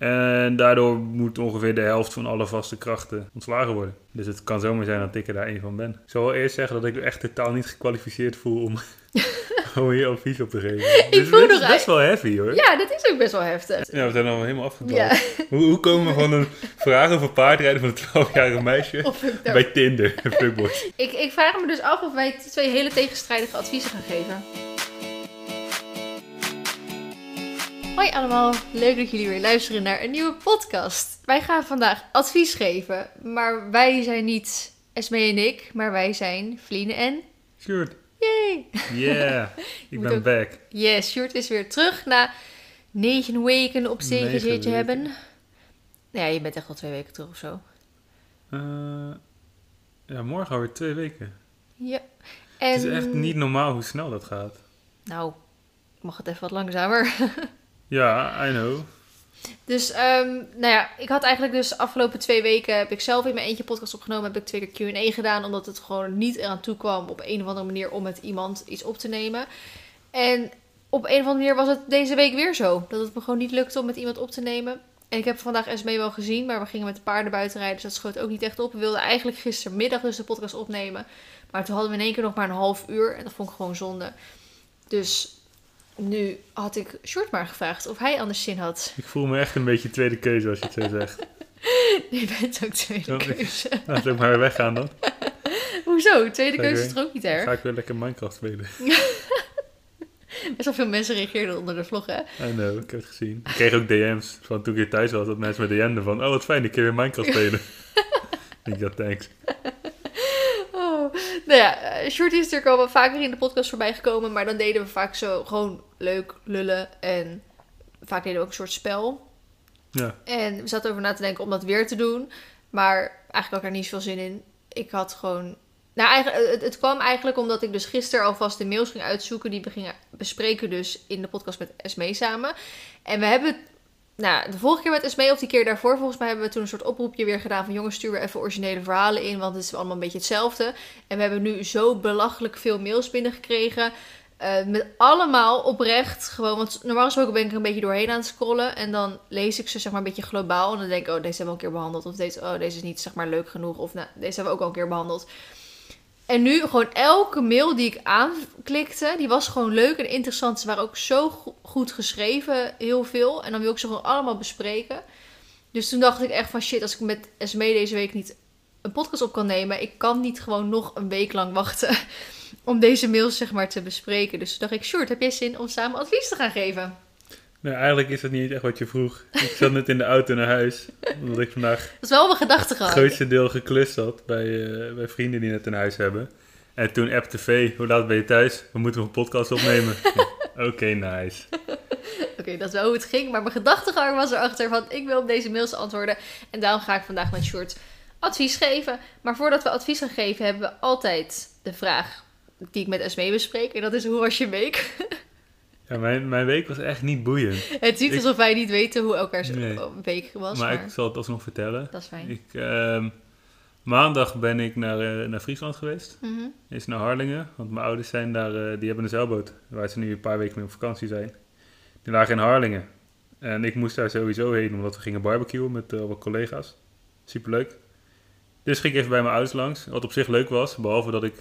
En daardoor moet ongeveer de helft van alle vaste krachten ontslagen worden. Dus het kan zomaar zijn dat ik er daar één van ben. Ik zal wel eerst zeggen dat ik me echt totaal niet gekwalificeerd voel om, om hier advies op te geven. Dus voel dit is best wel heavy hoor. Ja, dat is ook best wel heftig. Ja, we zijn al helemaal afgedwaald. Ja. Hoe, hoe komen we van een vraag over paardrijden van een 12-jarige meisje ik, nou, bij Tinder, ik, ik vraag me dus af of wij twee hele tegenstrijdige adviezen gaan geven. Hoi allemaal, leuk dat jullie weer luisteren naar een nieuwe podcast. Wij gaan vandaag advies geven, maar wij zijn niet Esme en ik, maar wij zijn Vliene en... Sjoerd. Yay! Yeah, ik ben ook- back. Yes, Sjoerd is weer terug na negen weken op zee gezeten hebben. Ja, je bent echt al twee weken terug of zo. Eh, ja, morgen alweer twee weken. Ja. En... Het is echt niet normaal hoe snel dat gaat. Nou, mag het even wat langzamer. Ja, I know. Dus, ehm, nou ja, ik had eigenlijk dus afgelopen twee weken... heb ik zelf in mijn eentje podcast opgenomen. Heb ik twee keer Q&A gedaan. Omdat het gewoon niet eraan toe kwam op een of andere manier... om met iemand iets op te nemen. En op een of andere manier was het deze week weer zo. Dat het me gewoon niet lukte om met iemand op te nemen. En ik heb vandaag Esmee wel gezien. Maar we gingen met de paarden buiten rijden. Dus dat schoot ook niet echt op. We wilden eigenlijk gistermiddag dus de podcast opnemen. Maar toen hadden we in één keer nog maar een half uur. En dat vond ik gewoon zonde. Dus nu had ik Short maar gevraagd of hij anders zin had. Ik voel me echt een beetje tweede keuze als je het zo zegt. Je bent ook tweede keuze. Laten we maar weggaan dan. Hoezo? Tweede keuze is toch ook niet erg? ga ik weer lekker Minecraft spelen. Best wel veel mensen reageerden onder de vlog, hè? I know, ik heb het gezien. Ik kreeg ook DM's van toen ik hier thuis was, dat mensen me DM'den van, oh wat fijn, ik kan weer Minecraft spelen. ik dacht, thanks. Nou ja, eh, Shorty is natuurlijk al wel vaker in de podcast voorbij gekomen. Maar dan deden we vaak zo gewoon leuk lullen. En vaak deden we ook een soort spel. Ja, En we zaten over na te denken om dat weer te doen. Maar eigenlijk had ik er niet zoveel zin in. Ik had gewoon. Nou, eigenlijk, het, het kwam eigenlijk omdat ik dus gisteren alvast de mails ging uitzoeken. Die we gingen bespreken, dus in de podcast met Esmee samen. En we hebben. Nou, de vorige keer met Esmee of die keer daarvoor, volgens mij hebben we toen een soort oproepje weer gedaan van jongens, stuur weer even originele verhalen in, want het is allemaal een beetje hetzelfde. En we hebben nu zo belachelijk veel mails binnengekregen. eh, met allemaal oprecht gewoon, want normaal gesproken ben ik er een beetje doorheen aan het scrollen. En dan lees ik ze zeg maar een beetje globaal. En dan denk ik, oh, deze hebben we al een keer behandeld. Of deze, oh, deze is niet zeg maar leuk genoeg. Of nou, deze hebben we ook al een keer behandeld. En nu gewoon elke mail die ik aanklikte, die was gewoon leuk en interessant. Ze waren ook zo go- goed geschreven, heel veel. En dan wil ik ze gewoon allemaal bespreken. Dus toen dacht ik echt van shit, als ik met Esme deze week niet een podcast op kan nemen, ik kan niet gewoon nog een week lang wachten om deze mails zeg maar te bespreken. Dus toen dacht ik, Short, heb jij zin om samen advies te gaan geven? Nou, eigenlijk is dat niet echt wat je vroeg. Ik zat net in de auto naar huis, omdat ik vandaag Dat is wel mijn gedachte het gehad. grootste deel geklust had bij, eh, bij vrienden die net een huis hebben. En toen app tv, hoe laat ben je thuis? We moeten een podcast opnemen. Oké, nice. Oké, dat is wel hoe het ging. Maar mijn gedachtegang was erachter van ik wil op deze mails antwoorden. En daarom ga ik vandaag met Short advies geven. Maar voordat we advies gaan geven, hebben we altijd de vraag die ik met Esmee bespreek. En dat is hoe was je week? Ja, mijn, mijn week was echt niet boeiend. het ziet Ik- alsof wij niet weten hoe elkaars Nee. week was. maar Maar, ik zal het alsnog vertellen. dat is fijn. Ik, ehm, maandag ben ik naar, eh, naar Friesland geweest. Mhm. Is naar Harlingen. Want mijn ouders zijn daar, eh, die hebben een zeilboot. Waar ze nu een paar weken mee op vakantie zijn. Die lagen in Harlingen. En ik moest daar sowieso heen omdat we gingen barbecuen met eh, wat collega's. Superleuk. Dus ging ik even bij mijn ouders langs. Wat op zich leuk was. Behalve dat ik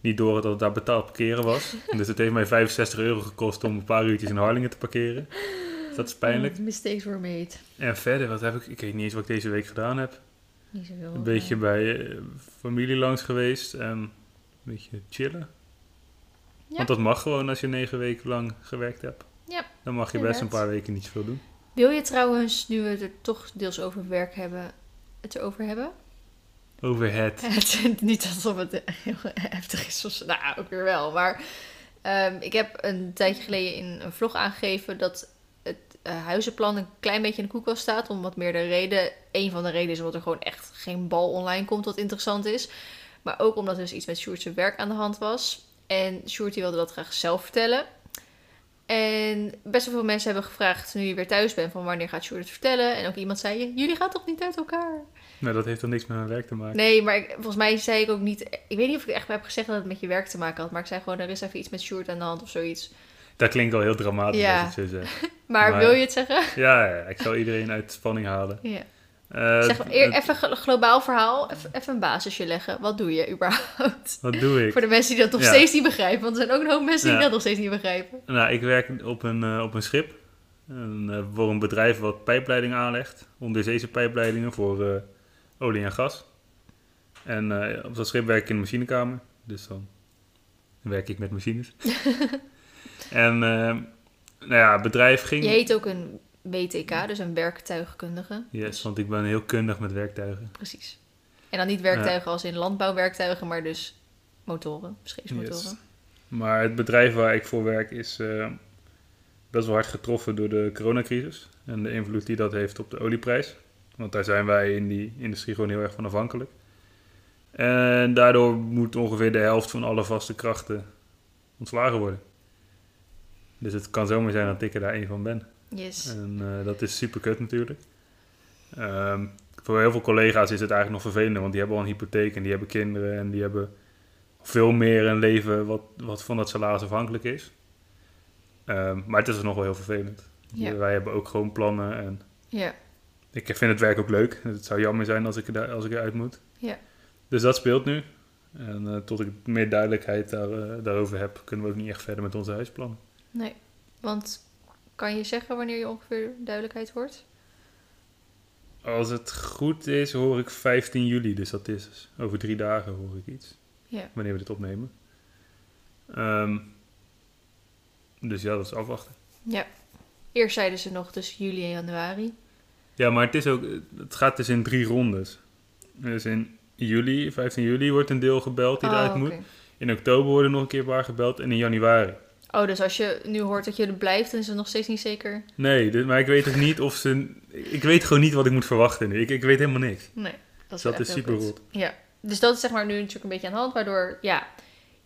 niet door dat het daar betaald parkeren was. dus het heeft mij 65 euro gekost om een paar uurtjes in Harlingen te parkeren. Dus dat is pijnlijk. Oh, mistakes were made. En verder, wat heb ik? Ik weet niet eens wat ik deze week gedaan heb. Niet zoveel. Een beetje bij eh, familie langs geweest en een beetje chillen. Ja. Want dat mag gewoon als je negen weken lang gewerkt hebt. Ja, Dan mag je best een paar weken niet zoveel doen. Wil je trouwens, nu we het er toch deels over werk hebben, het erover hebben? Over het. Het, niet alsof het heel heftig is. Of, nou, ook weer wel. Maar ehm, ik heb een tijdje geleden in een vlog aangegeven dat het eh, huizenplan een klein beetje in de koelkast staat. Om wat meerdere redenen. Een van de redenen is omdat er gewoon echt geen bal online komt wat interessant is. Maar ook omdat er dus iets met Sjoerd werk aan de hand was. En Sjoerd wilde dat graag zelf vertellen. En best wel veel mensen hebben gevraagd, nu je weer thuis bent, van wanneer gaat Sjoerd het vertellen? En ook iemand zei, jullie gaan toch niet uit elkaar? Nou, dat heeft dan niks met mijn werk te maken. Nee, maar ik- volgens mij zei ik ook niet... Ik weet niet of ik echt heb gezegd dat het met je werk te maken had. Maar ik zei gewoon, er is even iets met Sjoerd aan de hand of zoiets. Dat klinkt al heel dramatisch Ja. als het zo zeg. Maar, Maar- wil je het zeggen? Ja, ja, ik zal iedereen uit spanning halen. Ja. Eh, Zeg maar, even een glo- globaal verhaal, even, even een basisje leggen. Wat doe je überhaupt? wat doe ik? Voor de mensen die dat nog Ja. steeds niet begrijpen. Want er zijn ook hoop mensen die dat nog steeds niet begrijpen. Nou, ik werk op een, eh, op een schip. Een, eh, voor een bedrijf wat pijpleidingen aanlegt. Onderzeese pijpleidingen voor olie en gas. En eh, op dat schip werk ik in de machinekamer. Dus dan werk ik met machines. en eh, nou ja, het bedrijf ging... Je heet ook een WTK, dus een werktuigkundige. Yes, want ik ben heel kundig met werktuigen. Precies. En dan niet werktuigen als in landbouwwerktuigen, maar dus motoren, scheepsmotoren. Yes. Maar het bedrijf waar ik voor werk is eh, best wel hard getroffen door de coronacrisis. En de invloed die dat heeft op de olieprijs. Want daar zijn wij in die industrie gewoon heel erg van afhankelijk. En daardoor moet ongeveer de helft van alle vaste krachten ontslagen worden. Dus het kan zomaar zijn dat ik er daar één van ben. Yes. En eh, dat is super kut natuurlijk. Ehm, voor heel veel collega's is het eigenlijk nog vervelender, want die hebben al een hypotheek en die hebben kinderen en die hebben veel meer een leven wat, wat van dat salaris afhankelijk is. Ehm, maar het is dus nog wel heel vervelend. Ja. Wij hebben ook gewoon plannen en Ja. Ik vind het werk ook leuk. Het zou jammer zijn als ik, er, als ik eruit moet. Ja. Dus dat speelt nu. En eh, tot ik meer duidelijkheid daar, eh, daarover heb, kunnen we ook niet echt verder met onze huisplannen. Nee. Want kan je zeggen wanneer je ongeveer duidelijkheid hoort? Als het goed is, hoor ik 15 juli. Dus dat is dus over drie dagen hoor ik iets. Ja. Wanneer we dit opnemen. Ehm, dus ja, dat is afwachten. Ja. Eerst zeiden ze nog dus juli en januari. Ja, maar het, is ook, het gaat dus in drie rondes. Dus in juli, 15 juli, wordt een deel gebeld die Oh, eruit moet. In oktober worden nog een keer paar gebeld. En in januari. Oh, dus als je nu hoort dat je er blijft, dan is het nog steeds niet zeker? Nee, maar ik weet ook niet of ze... Ik weet gewoon niet wat ik moet verwachten nu. Ik, ik weet helemaal niks. Nee. Dat is, Dat heel super rot. Ja. Dus dat is zeg maar nu natuurlijk een beetje aan de hand, waardoor ja,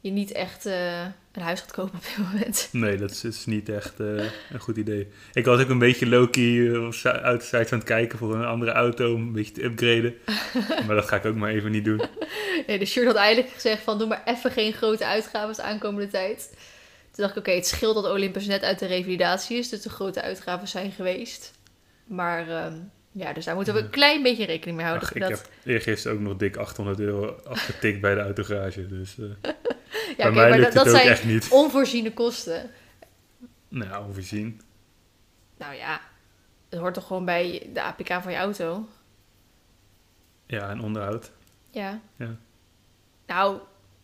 je niet echt eh, een huis gaat kopen op dit moment. Nee, dat is, is niet echt eh, een goed idee. Ik was ook een beetje low-key op si- uit de sites aan het kijken voor een andere auto, om een beetje te upgraden. maar dat ga ik ook maar even niet doen. Nee, de shirt had eigenlijk gezegd van doe maar even geen grote uitgaven de aankomende tijd. Toen dacht ik, oké, het scheelt dat Olympus net uit de revalidatie is, dus de grote uitgaven zijn geweest. Maar ehm, ja, dus daar moeten we een klein beetje rekening mee houden. Ach, ik dat, heb eergisteren ook nog dik 800 euro afgetikt bij de autogarage. Dus eh, ja, maar dat, dat zijn onvoorziene kosten. Nou, onvoorzien. Nou ja, het hoort toch gewoon bij de APK van je auto? Ja, en onderhoud. Ja. Ja. Nou,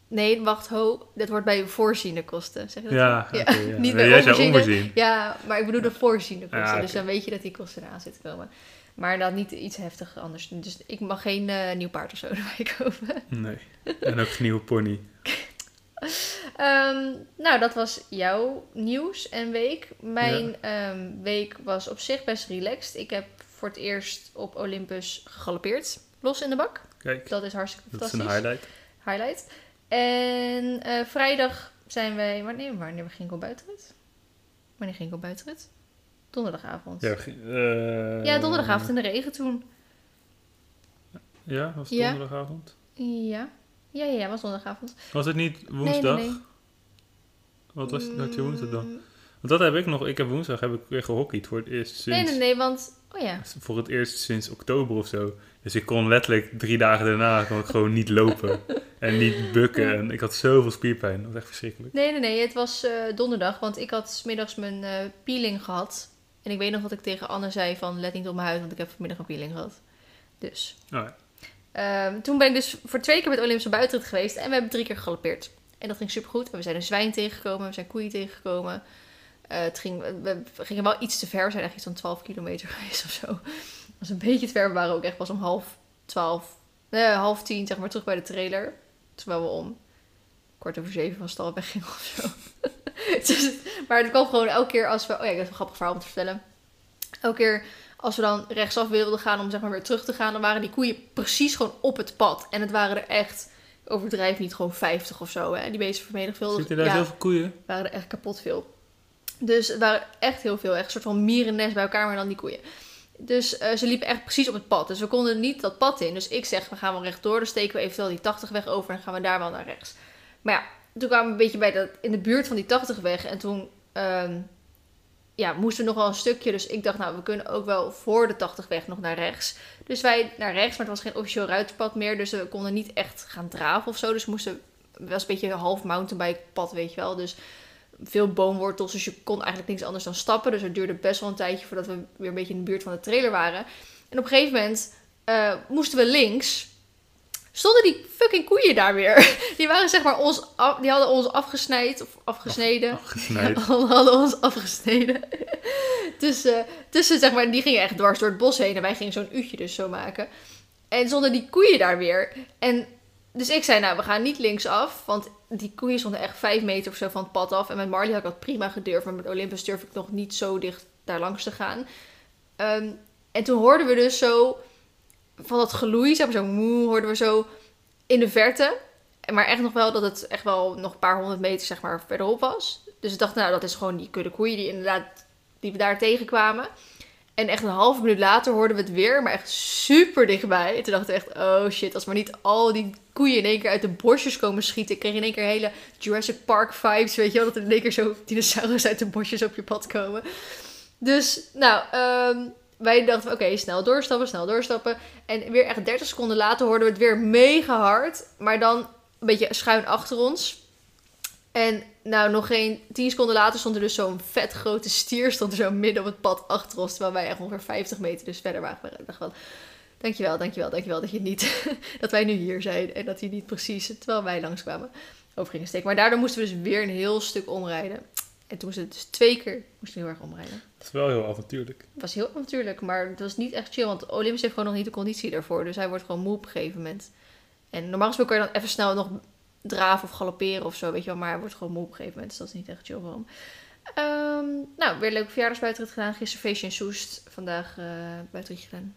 nee, wacht, ho. Dat wordt bij je voorziene kosten. Zeg je dat Ja, ja. Niet bij jij onvoorziene. onvoorzien. Ja, maar ik bedoel de voorziene kosten. Dus dan weet je dat die kosten eraan zitten komen. Maar dan niet iets heftig anders. Dus ik mag geen eh, nieuw paard of zo erbij kopen. Nee. En ook geen nieuwe pony. Ehm, nou, dat was jouw nieuws en week. Mijn ehm, week was op zich best relaxed. Ik heb voor het eerst op Olympus gegalopeerd. Los in de bak. Kijk, Dat is hartstikke dat is fantastisch. een highlight. highlight. En eh, vrijdag zijn wij... Wanneer, wanneer ging ik op buitenrit? Wanneer ging ik op buitenrit? Donderdagavond. Ja, eh, Ja, donderdagavond in de regen toen. Ja, was het Ja. donderdagavond? Ja. Ja, ja, ja, was donderdagavond. Was het niet woensdag? nee, nee. Wat was had je woensdag dan? Mm, Want dat heb ik nog. Ik heb woensdag heb ik weer gehockeyd voor het eerst sinds... Nee, nee, nee, want... Oh ja. Voor het eerst sinds oktober of zo. Dus ik kon letterlijk drie dagen daarna kon ik gewoon niet lopen. En niet bukken. En ik had zoveel spierpijn. Dat was echt verschrikkelijk. Nee, nee, nee, het was eh, donderdag, want ik had 's middags mijn eh, peeling gehad. En ik weet nog dat ik tegen Anne zei van, let niet op mijn huid, want ik heb vanmiddag een peeling gehad. Dus... Oh ja. Ehm, toen ben ik dus voor twee keer met Olympische buitenrit geweest en we hebben drie keer gegalopeerd. En dat ging supergoed. We zijn een zwijn tegengekomen, we zijn koeien tegengekomen. Eh, het ging, we gingen wel iets te ver, we zijn echt iets van 12 kilometer geweest of zo. Dat was een beetje te ver, we waren ook echt pas om half 12, nee, half tien zeg maar terug bij de trailer. Terwijl we om kwart over zeven van stal weggingen of zo. dus, maar het kwam gewoon elke keer als we, oh ja, ik heb een grappig verhaal om te vertellen. Elke keer als we dan rechtsaf wilden gaan om zeg maar weer terug te gaan, dan waren die koeien precies gewoon op het pad. En het waren er echt, ik overdrijf niet, gewoon 50 of zo. Hè? Die beesten vermenigvuldigd. Zitten daar ja, zoveel koeien? waren er echt kapot veel. Dus het waren echt heel veel. Echt een soort van mierennest bij elkaar, maar dan die koeien. Dus eh, ze liepen echt precies op het pad. Dus we konden niet dat pad in. Dus ik zeg, we gaan wel rechtdoor. Dan steken we eventueel die 80 weg over en gaan we daar wel naar rechts. Maar ja, toen kwamen we een beetje bij dat, in de buurt van die 80 weg. En toen ehm, ja, moesten nog wel een stukje. Dus ik dacht, nou, we kunnen ook wel voor de 80 weg nog naar rechts. Dus wij naar rechts, maar het was geen officieel ruiterpad meer. Dus we konden niet echt gaan draven of zo. Dus we moesten, was een beetje een half mountainbike pad, weet je wel. Dus veel boomwortels, dus je kon eigenlijk niks anders dan stappen. Dus het duurde best wel een tijdje voordat we weer een beetje in de buurt van de trailer waren. En op een gegeven moment eh, moesten we links. Stonden die fucking koeien daar weer. Die waren zeg maar ons, af- die hadden ons afgesnijd of afgesneden. Afgesneden. hadden ons afgesneden. tussen, tussen, zeg maar, die gingen echt dwars door het bos heen. En wij gingen zo'n uurtje dus zo maken. En stonden die koeien daar weer. En dus ik zei, nou, we gaan niet linksaf. Want die koeien stonden echt vijf meter of zo van het pad af. En met Marley had ik dat prima gedurfd. Maar met Olympus durf ik nog niet zo dicht daar langs te gaan. Ehm, en toen hoorden we dus zo van dat geloei, zeg maar zo moe, hoorden we zo in de verte. Maar echt nog wel dat het echt wel nog een paar honderd meter zeg maar verderop was. Dus ik dacht, nou, dat is gewoon die kudde koeien die inderdaad, die we daar tegenkwamen. En echt een halve minuut later hoorden we het weer, maar echt super dichtbij. En toen dachten we echt, oh shit, als maar niet al die koeien in één keer uit de bosjes komen schieten. Ik kreeg in één keer hele Jurassic Park vibes, weet je wel. Dat er in één keer zo dinosaurus uit de bosjes op je pad komen. Dus, nou, ehm, wij dachten, oké, snel doorstappen, snel doorstappen. En weer echt 30 seconden later hoorden we het weer mega hard. Maar dan een beetje schuin achter ons. En nou, nog geen 10 seconden later stond er dus zo'n vet grote stier. Stond er zo midden op het pad achter ons. Terwijl wij echt ongeveer 50 meter dus verder waren. Ik dacht wel, dankjewel, dankjewel, dankjewel dat je niet... dat wij nu hier zijn. En dat hij niet precies, terwijl wij langskwamen, over gingen steken. Maar daardoor moesten we dus weer een heel stuk omrijden. En toen moesten we dus twee keer moesten we heel erg omrijden. Dat is wel heel avontuurlijk. Het was heel natuurlijk, maar het was niet echt chill. Want Olympus heeft gewoon nog niet de conditie daarvoor. Dus hij wordt gewoon moe op een gegeven moment. En normaal gesproken kan je dan even snel nog draven of galopperen of zo, weet je wel. Maar hij wordt gewoon moe op een gegeven moment. Dus dat is niet echt chill voor hem. Ehm, nou, weer een leuke verjaardagsbuitenrit gedaan. Gisteren feestje in Soest. Vandaag eh buitenrit gedaan.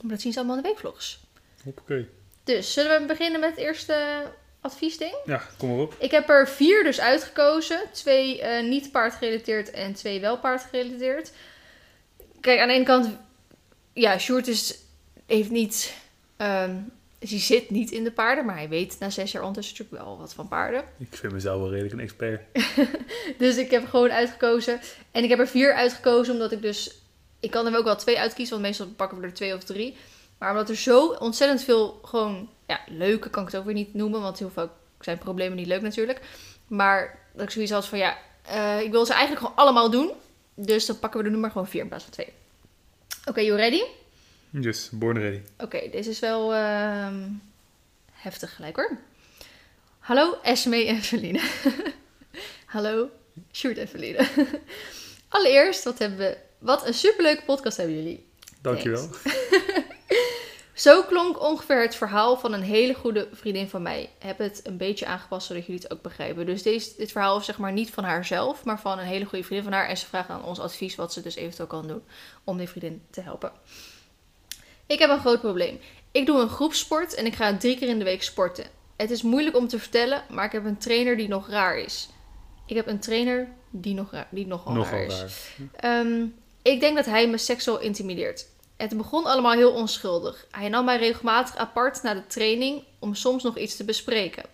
Maar dat zien ze allemaal in de weekvlogs. Oké. Dus, zullen we beginnen met het eerste adviesding? Ja, kom maar op. Ik heb er vier dus uitgekozen. Twee eh, niet paardgerelateerd en twee wel paardgerelateerd. Kijk, aan de ene kant... Ja, Sjoerd is, heeft niet... ehm dus hij zit niet in de paarden, maar hij weet na zes jaar ondertussen natuurlijk wel wat van paarden. Ik vind mezelf wel redelijk een expert. Dus ik heb gewoon uitgekozen. En ik heb er vier uitgekozen omdat ik dus... Ik kan er ook wel twee uitkiezen, want meestal pakken we er twee of drie. Maar omdat er zo ontzettend veel gewoon... Ja, leuke kan ik het ook weer niet noemen, want heel vaak zijn problemen niet leuk natuurlijk. Maar dat ik zoiets had van ja, eh, ik wil ze eigenlijk gewoon allemaal doen. Dus dan pakken we er nu maar gewoon vier in plaats van twee. Oké, you ready? Yes, born ready. Oké, deze is wel ehm, heftig gelijk hoor. Hallo Esme en Feline. Hallo Sjoerd en. Allereerst, wat, hebben we, wat een superleuke podcast hebben jullie. Dankjewel. Zo klonk ongeveer het verhaal van een hele goede vriendin van mij. Heb het een beetje aangepast zodat jullie het ook begrijpen. Dus deze, dit verhaal is zeg maar niet van haarzelf, maar van een hele goede vriendin van haar. En ze vraagt aan ons advies wat ze dus eventueel kan doen om die vriendin te helpen. Ik heb een groot probleem. Ik doe een groepsport en ik ga drie keer in de week sporten. Het is moeilijk om te vertellen, maar ik heb een trainer die nog raar is. Ik heb een trainer die, nog raar, die nogal, Nogal raar is. raar. Ehm, ik denk dat hij me seksueel intimideert. Het begon allemaal heel onschuldig. Hij nam mij regelmatig apart na de training om soms nog iets te bespreken.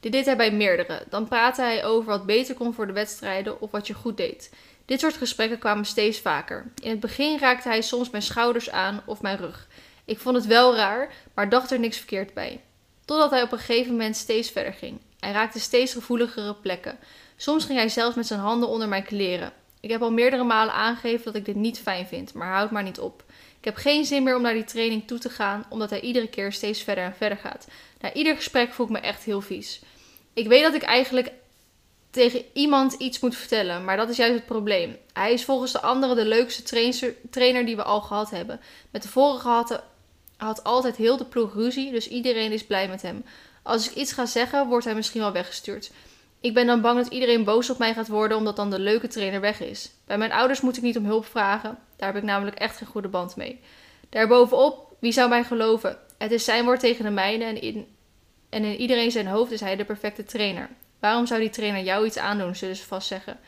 Dit deed hij bij meerdere. Dan praatte hij over wat beter kon voor de wedstrijden of wat je goed deed. Dit soort gesprekken kwamen steeds vaker. In het begin raakte hij soms mijn schouders aan of mijn rug. Ik vond het wel raar, maar dacht er niks verkeerd bij. Totdat hij op een gegeven moment steeds verder ging. Hij raakte steeds gevoeligere plekken. Soms ging hij zelfs met zijn handen onder mijn kleren. Ik heb al meerdere malen aangegeven dat ik dit niet fijn vind, maar houd maar niet op. Ik heb geen zin meer om naar die training toe te gaan, omdat hij iedere keer steeds verder en verder gaat. Na ieder gesprek voel ik me echt heel vies. Ik weet dat ik eigenlijk tegen iemand iets moet vertellen, maar dat is juist het probleem. Hij is volgens de anderen de leukste trainer die we al gehad hebben. Met de vorige had, had altijd heel de ploeg ruzie, dus iedereen is blij met hem. Als ik iets ga zeggen, wordt hij misschien wel weggestuurd. Ik ben dan bang dat iedereen boos op mij gaat worden omdat dan de leuke trainer weg is. Bij mijn ouders moet ik niet om hulp vragen. Daar heb ik namelijk echt geen goede band mee. Daarbovenop, wie zou mij geloven? Het is zijn woord tegen de mijne en in, en in iedereen zijn hoofd is hij de perfecte trainer. Waarom zou die trainer jou iets aandoen, zullen ze vast zeggen.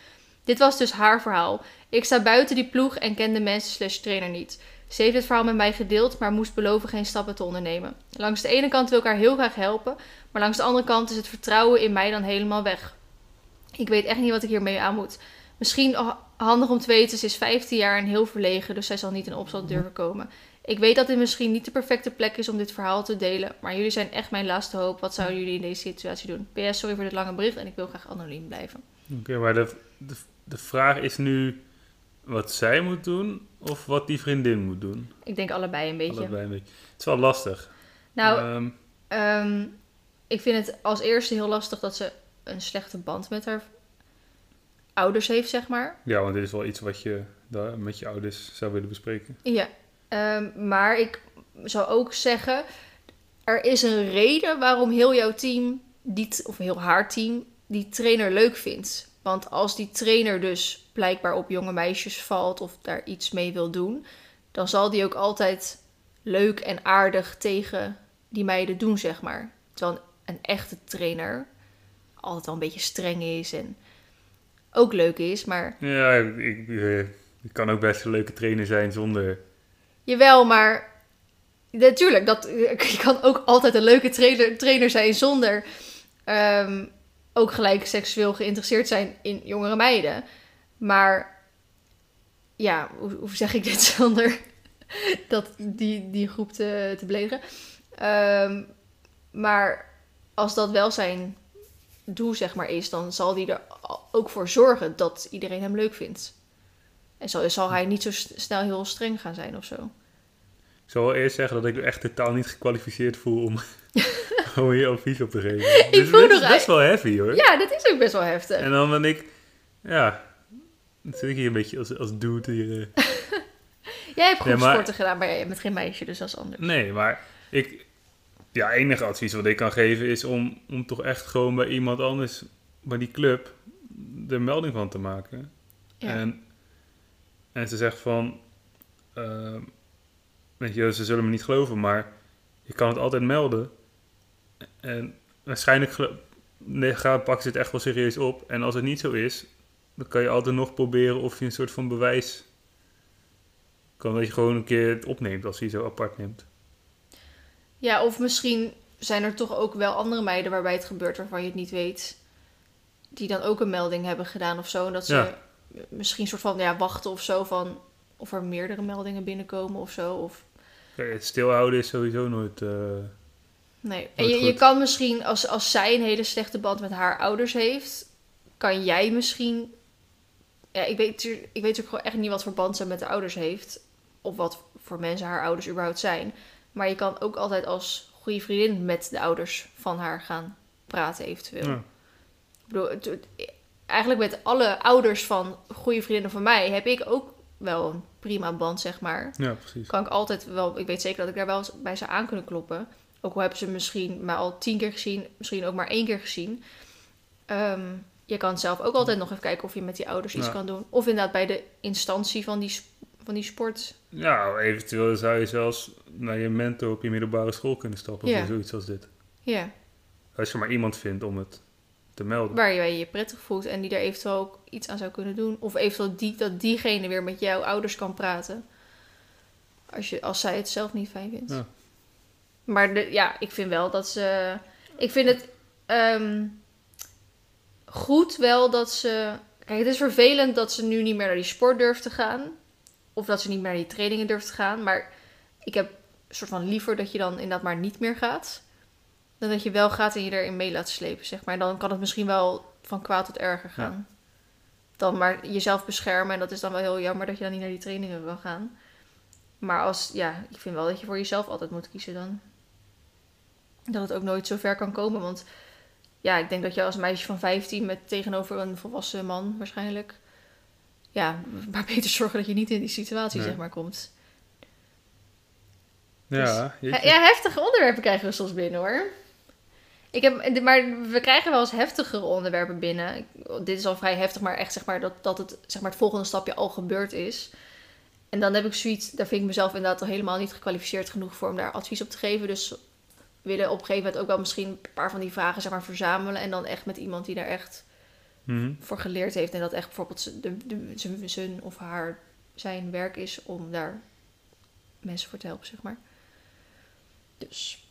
Dit was dus haar verhaal. Ik sta buiten die ploeg en ken de mensen slash trainer niet. Ze heeft het verhaal met mij gedeeld, maar moest beloven geen stappen te ondernemen. Langs de ene kant wil ik haar heel graag helpen, maar langs de andere kant is het vertrouwen in mij dan helemaal weg. Ik weet echt niet wat ik hiermee aan moet. Misschien ha- handig om te weten, ze is 15 jaar en heel verlegen, dus zij zal niet in opstand durven komen. Ik weet dat dit misschien niet de perfecte plek is om dit verhaal te delen, maar jullie zijn echt mijn laatste hoop. Wat zouden jullie in deze situatie doen? PS, sorry voor dit lange bericht en ik wil graag anoniem blijven. Oké, maar de, de, de vraag is nu wat zij moet doen of wat die vriendin moet doen. Ik denk allebei een beetje. Allebei een beetje. Het is wel lastig. Nou, Ehm, Ehm, ik vind het als eerste heel lastig dat ze een slechte band met haar ouders heeft, zeg maar. ja, want dit is wel iets wat je daar met je ouders zou willen bespreken. Ja, ehm, maar ik zou ook zeggen, er is een reden waarom heel jouw team, die, of heel haar team, die trainer leuk vindt. Want als die trainer dus blijkbaar op jonge meisjes valt of daar iets mee wil doen, dan zal die ook altijd leuk en aardig tegen die meiden doen, zeg maar. Terwijl een echte trainer altijd wel een beetje streng is en ook leuk is, maar Ja, ik, ik, eh, kan ook best een leuke trainer zijn zonder... Jawel, maar natuurlijk, dat, je kan ook altijd een leuke trainer, trainer zijn zonder ehm, ook gelijk seksueel geïnteresseerd zijn in jongere meiden. Maar ja, hoe, hoe zeg ik dit zonder dat die, die groep te, te beledigen? Ehm, maar als dat wel zijn doel zeg maar is, dan zal die er ook voor zorgen dat iedereen hem leuk vindt. En zal, zal hij niet zo snel heel streng gaan zijn of zo. Ik zal wel eerst zeggen dat ik me echt totaal niet gekwalificeerd voel om, om hier advies op te geven. Dus voel dit is nog best wel heavy hoor. Ja, dat is ook best wel heftig. En dan ben ik... Ja, zit ik hier een beetje als, als dude hier... eh. Jij hebt Nee, goed maar- sporten gedaan, maar jij bent geen meisje, dus dat is anders. Nee, maar ik... Ja, enige advies wat ik kan geven is om, om toch echt gewoon bij iemand anders, bij die club, de melding van te maken. Ja. En, en ze zegt van, ehm, weet je, ze zullen me niet geloven, maar je kan het altijd melden. En waarschijnlijk nee, gaan, pakken ze het echt wel serieus op. En als het niet zo is, dan kan je altijd nog proberen of je een soort van bewijs kan dat je gewoon een keer het opneemt als je zo apart neemt. Ja, of misschien zijn er toch ook wel andere meiden waarbij het gebeurt waarvan je het niet weet. Die dan ook een melding hebben gedaan of zo. En dat ze Ja. misschien een soort van ja, wachten of zo van of er meerdere meldingen binnenkomen of zo. Of, Kijk, het stilhouden is sowieso nooit... eh, nee. En je, je kan misschien, als, als zij een hele slechte band met haar ouders heeft, kan jij misschien. Ja, ik weet, natuurlijk- ik weet natuurlijk gewoon echt niet wat voor band ze met de ouders heeft. Of wat voor mensen haar ouders überhaupt zijn. Maar je kan ook altijd als goede vriendin met de ouders van haar gaan praten, eventueel. ja. Ik bedoel, eigenlijk met alle ouders van goede vriendinnen van mij heb ik ook wel een prima band, zeg maar. ja, precies. Kan ik altijd wel, ik weet zeker dat ik daar wel eens bij ze aan kunnen kloppen. Ook al hebben ze misschien maar al tien keer gezien, misschien ook maar één keer gezien. Ehm, je kan zelf ook altijd nog even kijken of je met die ouders iets kan doen. Of inderdaad bij de instantie van die, van die sport. Ja, eventueel zou je zelfs naar je mentor op je middelbare school kunnen stappen Ja. voor zoiets als dit. Ja, Als je maar iemand vindt om het te melden. waar je je prettig voelt en die daar eventueel ook iets aan zou kunnen doen. Of eventueel die, dat diegene weer met jouw ouders kan praten. Als, je, als zij het zelf niet fijn vindt. Ja. Maar de, ja, ik vind wel dat ze. Ik vind het ehm, goed wel dat ze. Kijk, het is vervelend dat ze nu niet meer naar die sport durft te gaan. Of dat ze niet meer naar die trainingen durft te gaan. Maar ik heb een soort van liever dat je dan inderdaad maar niet meer gaat. Dan dat je wel gaat en je erin mee laat slepen, zeg maar. Dan kan het misschien wel van kwaad tot erger gaan. Dan maar jezelf beschermen. En dat is dan wel heel jammer dat je dan niet naar die trainingen kan gaan. Maar als, ja, ik vind wel dat je voor jezelf altijd moet kiezen dan. Dat het ook nooit zo ver kan komen. Want ja, ik denk dat je als meisje van 15 met tegenover een volwassen man waarschijnlijk. Ja, maar beter zorgen dat je niet in die situatie, Nee. zeg maar, komt. Ja, jeetje. Ja, heftige onderwerpen krijgen we soms binnen hoor. Ik heb, maar we krijgen wel eens heftigere onderwerpen binnen. Ik- Dit is al vrij heftig, maar echt zeg maar dat, dat het, zeg maar het volgende stapje al gebeurd is. En dan heb ik zoiets, daar vind ik mezelf inderdaad al helemaal niet gekwalificeerd genoeg voor om daar advies op te geven. Dus willen op een gegeven moment ook wel misschien een paar van die vragen zeg maar, verzamelen. En dan echt met iemand die daar echt Mhm. voor geleerd heeft. En dat echt bijvoorbeeld zijn- of haar zijn werk is om daar mensen voor te helpen, zeg maar. Dus,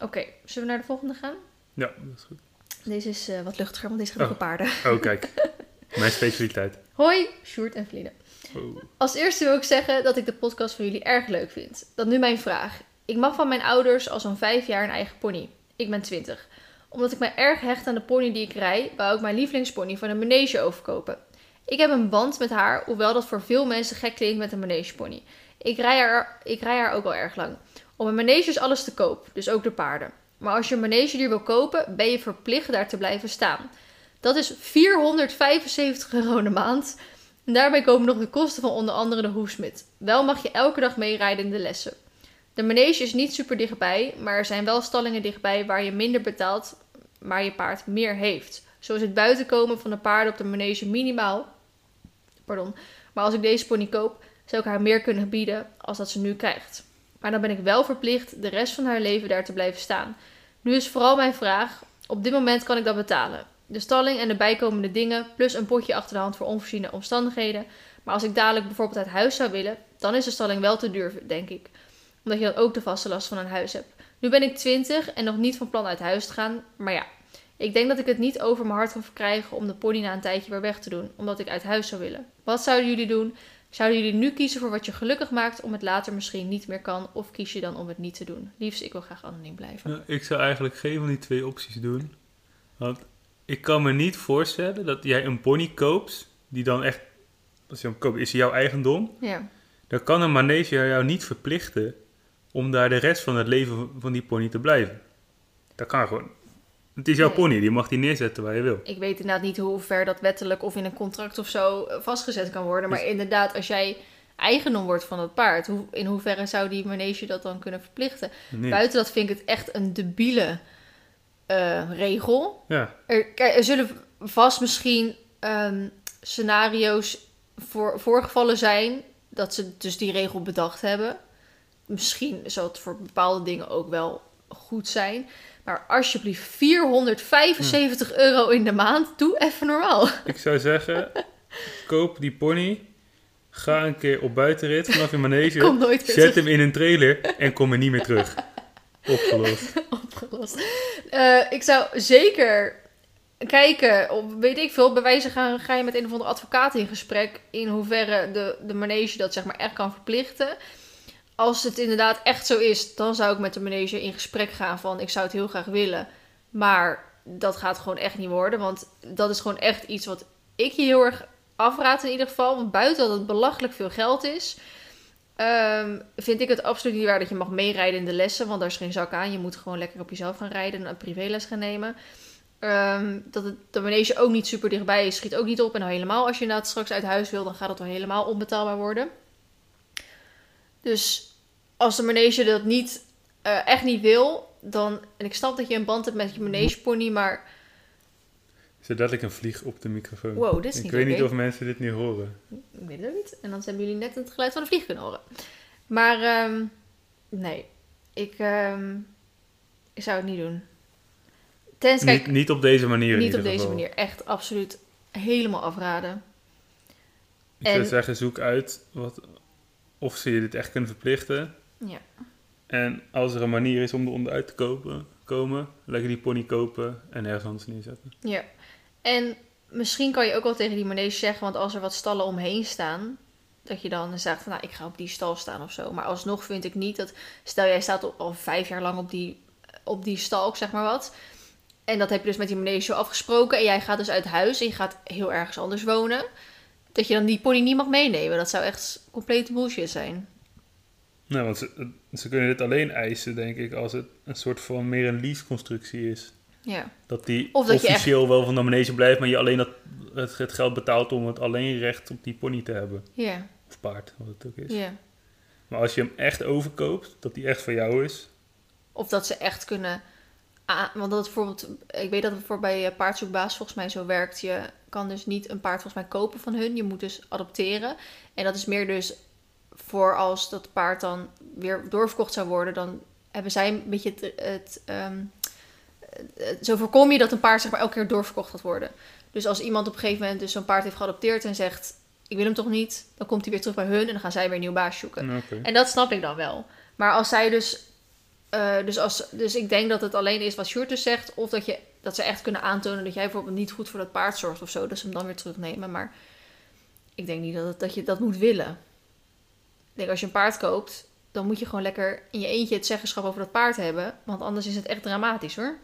oké. Zullen we naar de volgende gaan? Ja, dat is goed. Deze is eh, wat luchtiger, want deze gaat Oh. over paarden. Oh, kijk. Mijn specialiteit. Hoi, Sjoerd en Vliene. Oh. Als eerste wil ik zeggen dat ik de podcast van jullie erg leuk vind. Dan nu mijn vraag. Ik mag van mijn ouders al zo'n vijf jaar een eigen pony. Ik ben 20. Omdat ik mij erg hecht aan de pony die ik rij, wou ik mijn lievelingspony van een manege overkopen. Ik heb een band met haar, hoewel dat voor veel mensen gek klinkt met een manegepony. Ik rij haar, ik rij haar ook al erg lang. Op een manege is alles te koop, dus ook de paarden. Maar als je een manegedier wil kopen, ben je verplicht daar te blijven staan. Dat is 475 euro de maand. En daarbij komen nog de kosten van onder andere de hoefsmid. Wel mag je elke dag meerijden in de lessen. De manege is niet super dichtbij, maar er zijn wel stallingen dichtbij waar je minder betaalt, maar je paard meer heeft. Zo is het buitenkomen van de paarden op de manege minimaal. Pardon. Maar als ik deze pony koop, zou ik haar meer kunnen bieden als dat ze nu krijgt. Maar dan ben ik wel verplicht de rest van haar leven daar te blijven staan. Nu is vooral mijn vraag: op dit moment kan ik dat betalen. De stalling en de bijkomende dingen, plus een potje achter de hand voor onvoorziene omstandigheden. Maar als ik dadelijk bijvoorbeeld uit huis zou willen, dan is de stalling wel te duur, denk ik. Omdat je dan ook de vaste last van een huis hebt. Nu ben ik 20 en nog niet van plan uit huis te gaan, maar ja. Ik denk dat ik het niet over mijn hart kan verkrijgen om de pony na een tijdje weer weg te doen, omdat ik uit huis zou willen. Wat zouden jullie doen? Zouden jullie nu kiezen voor wat je gelukkig maakt, om het later misschien niet meer kan, of kies je dan om het niet te doen? Liefst, ik wil graag anoniem blijven. Nou, ik zou eigenlijk geen van die twee opties doen. Want ik kan me niet voorstellen dat jij een pony koopt, die dan echt, als je hem koopt, is hij jouw eigendom. Ja. Dan kan een manege jou niet verplichten om daar de rest van het leven van die pony te blijven. Dat kan gewoon. Het is jouw Nee. pony, die mag die neerzetten waar je wil. Ik weet inderdaad niet hoe ver dat wettelijk of in een contract of zo eh, vastgezet kan worden. Maar Dus- inderdaad, als jij eigendom wordt van het paard, hoe, in hoeverre zou die manege dat dan kunnen verplichten? Nee. Buiten dat vind ik het echt een debiele eh, regel. Ja, Er, er zullen vast misschien ehm, scenario's voor, voorgevallen zijn dat ze dus die regel bedacht hebben. Misschien zal het voor bepaalde dingen ook wel goed zijn. Maar alsjeblieft, 475 euro in de maand, doe even normaal. ik zou zeggen, koop die pony, ga een keer op buitenrit vanaf je manege, Kom nooit weer zet terug hem in een trailer en kom er niet meer terug. Opgelost. opgelost. Eh, ik zou zeker kijken, of weet ik veel, bij wijze gaan ga je met een of andere advocaat in gesprek in hoeverre de, de manege dat zeg maar echt kan verplichten. Als het inderdaad echt zo is, dan zou ik met de manege in gesprek gaan van ik zou het heel graag willen, maar dat gaat gewoon echt niet worden, want dat is gewoon echt iets wat ik je heel erg afraad in ieder geval, want buiten dat het belachelijk veel geld is, Ehm, vind ik het absoluut niet waar dat je mag meerijden in de lessen, want daar is geen zak aan. Je moet gewoon lekker op jezelf gaan rijden en een privéles gaan nemen. Ehm, dat het, de manege ook niet super dichtbij is, schiet ook niet op. En helemaal als je inderdaad straks uit huis wil, dan gaat het wel helemaal onbetaalbaar worden. Dus als de manege dat niet, eh, echt niet wil, dan... En ik snap dat je een band hebt met je manegepony, maar... Zodat ik een vlieg op de microfoon. Wow, dit is ik niet weet oké. niet of mensen dit nu horen. Ik weet het ook niet. En dan hebben jullie net het geluid van de vlieg kunnen horen. Maar ehm, nee, ik, ehm, ik zou het niet doen. Tenzij, kijk, Niet, niet op deze manier niet op deze geval. manier. Echt absoluut helemaal afraden. Ik zou En- zeggen, zoek uit wat, of ze je dit echt kunnen verplichten. Ja. En als er een manier is om er onderuit te kopen, komen, lekker die pony kopen en ergens anders neerzetten. Ja. En misschien kan je ook wel tegen die manege zeggen, want als er wat stallen omheen staan, dat je dan zegt van, nou, ik ga op die stal staan of zo. Maar alsnog vind ik niet dat, stel jij staat al- al vijf jaar lang op die, op die stal, zeg maar wat. En dat heb je dus met die manege afgesproken. En jij gaat dus uit huis en je gaat heel ergens anders wonen. Dat je dan die pony niet mag meenemen. Dat zou echt complete bullshit zijn. Nou, want ze, ze kunnen dit alleen eisen, denk ik, als het een soort van meer een lease-constructie is. Ja. Dat die Of dat je officieel wel van de manege blijft, maar je alleen dat, het, het geld betaalt om het alleen recht op die pony te hebben. Ja. Of paard, wat het ook is. Ja. Maar als je hem echt overkoopt, dat die echt van jou is. Of dat ze echt kunnen. Aan- want dat het bijvoorbeeld. Ik weet dat het voor bij eh, paardzoekbaas volgens mij zo werkt. Je kan dus niet een paard volgens mij kopen van hun. Je moet dus adopteren. En dat is meer dus voor als dat paard dan weer doorverkocht zou worden. Dan hebben zij een beetje het. het ehm, het- zo voorkom je dat een paard zeg maar elke keer doorverkocht gaat worden. Dus als iemand op een gegeven moment dus zo'n paard heeft geadopteerd en zegt. Ik wil hem toch niet, dan komt hij weer terug bij hun en dan gaan zij weer een nieuw baas zoeken. En dat snap ik dan wel. Maar als zij dus. Eh, dus, als, dus ik denk dat het alleen is wat Sjoerd dus zegt. Of dat, je, dat ze echt kunnen aantonen dat jij bijvoorbeeld niet goed voor dat paard zorgt of zo. Dat ze hem dan weer terugnemen. Maar ik denk niet dat, het- dat je dat moet willen. Ik denk als je een paard koopt, dan moet je gewoon lekker in je eentje het zeggenschap over dat paard hebben. Want anders is het echt dramatisch hoor.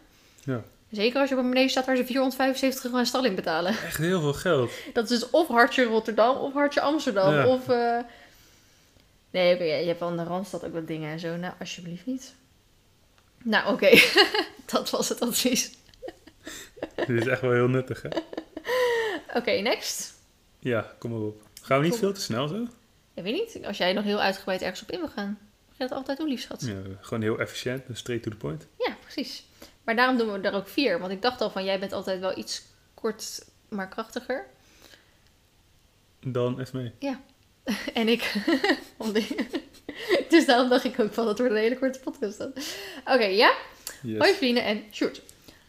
Ja. Zeker als je op een manege staat waar ze 475 euro aan stalling betalen. Echt heel veel geld. Dat is dus of Hartje Rotterdam of Hartje Amsterdam. Ja. Of. eh, Nee, oké, je hebt aan de Randstad ook wat dingen en zo. Nou, alsjeblieft niet. Nou, oké. dat was het advies. Dit is echt wel heel nuttig, hè? Oké, next. Ja, kom maar op. Gaan we niet veel te snel zo? Ik weet niet, als jij nog heel uitgebreid ergens op in wil gaan. Mag je dat altijd doen, lief schat? Ja, gewoon heel efficiënt, dus straight to the point. Ja, precies. Maar daarom doen we er ook vier. Want ik dacht al van, jij bent altijd wel iets kort, maar krachtiger. Dan even mee. En ik... dus daarom dacht ik ook van, dat wordt een hele korte podcast. Oké, ja? Yes. Hoi vrienden en Sjoerd.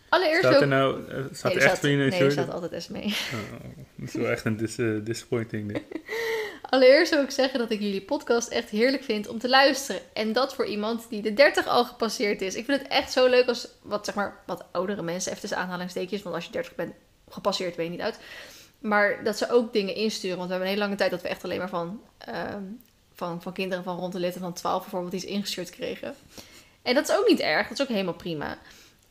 Allereerst Staat er nou eh, staat Nee, er echt vrienden in nee, er staat altijd S mee. Oh, dat is wel echt een dis, eh, disappointing ding. Allereerst wil ik zeggen dat ik jullie podcast echt heerlijk vind om te luisteren. En dat voor iemand die de 30 al gepasseerd is. Ik vind het echt zo leuk als wat, zeg maar, wat oudere mensen, even tussen aanhalingstekens, want als je 30 bent gepasseerd, weet je niet uit. Maar dat ze ook dingen insturen. Want we hebben een hele lange tijd dat we echt alleen maar van, ehm, van, van kinderen van rond de leeftijd van 12 bijvoorbeeld iets ingestuurd kregen. En dat is ook niet erg, dat is ook helemaal prima.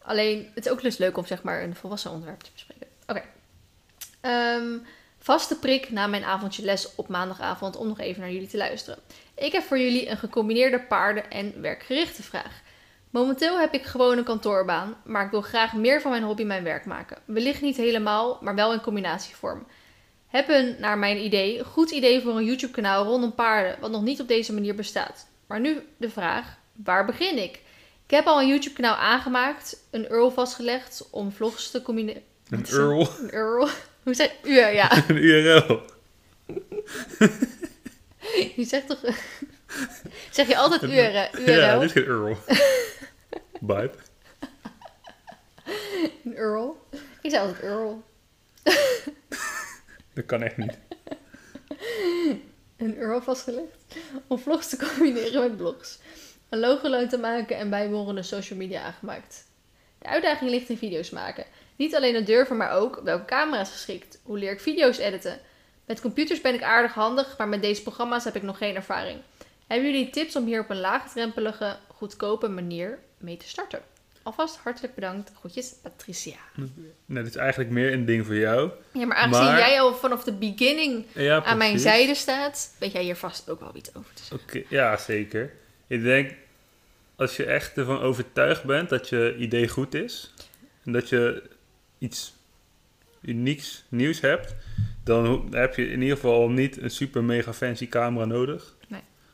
Alleen, het is ook dus leuk om zeg maar een volwassen onderwerp te bespreken. Oké. Ehm, vaste prik na mijn avondje les op maandagavond om nog even naar jullie te luisteren. Ik heb voor jullie een gecombineerde paarden- en werkgerichte vraag. Momenteel heb ik gewoon een kantoorbaan, maar ik wil graag meer van mijn hobby mijn werk maken. Wellicht niet helemaal, maar wel in combinatievorm. Heb een, naar mijn idee, goed idee voor een YouTube-kanaal rondom paarden, wat nog niet op deze manier bestaat. Maar nu de vraag, waar begin ik? Ik heb al een YouTube-kanaal aangemaakt, een URL vastgelegd om vlogs te combineren. Een een- URL. Een URL? Hoe zeg je? Ja, ja. Een URL. Je zegt toch... zeg je altijd URL? Ja, URL? dit is geen URL. Byte. Een URL? Ik zei altijd URL. Dat kan echt niet. Een URL vastgelegd om vlogs te combineren met blogs. Een logo te maken en bijbehorende social media aangemaakt. De uitdaging ligt in video's maken. Niet alleen het durven, maar ook welke camera is geschikt. Hoe leer ik video's editen? Met computers ben ik aardig handig, maar met deze programma's heb ik nog geen ervaring. Hebben jullie tips om hier op een laagdrempelige, goedkope manier mee te starten? Alvast hartelijk bedankt. Groetjes, Patricia. Nee, dit is eigenlijk meer een ding voor jou. Ja, maar aangezien Maar- jij al vanaf de beginning Ja, aan mijn zijde staat, weet jij hier vast ook wel iets over te zeggen. Oké, ja, zeker. Ik denk, als je echt ervan overtuigd bent dat je idee goed is, en dat je iets unieks, nieuws hebt, dan heb je in ieder geval niet een super mega fancy camera nodig.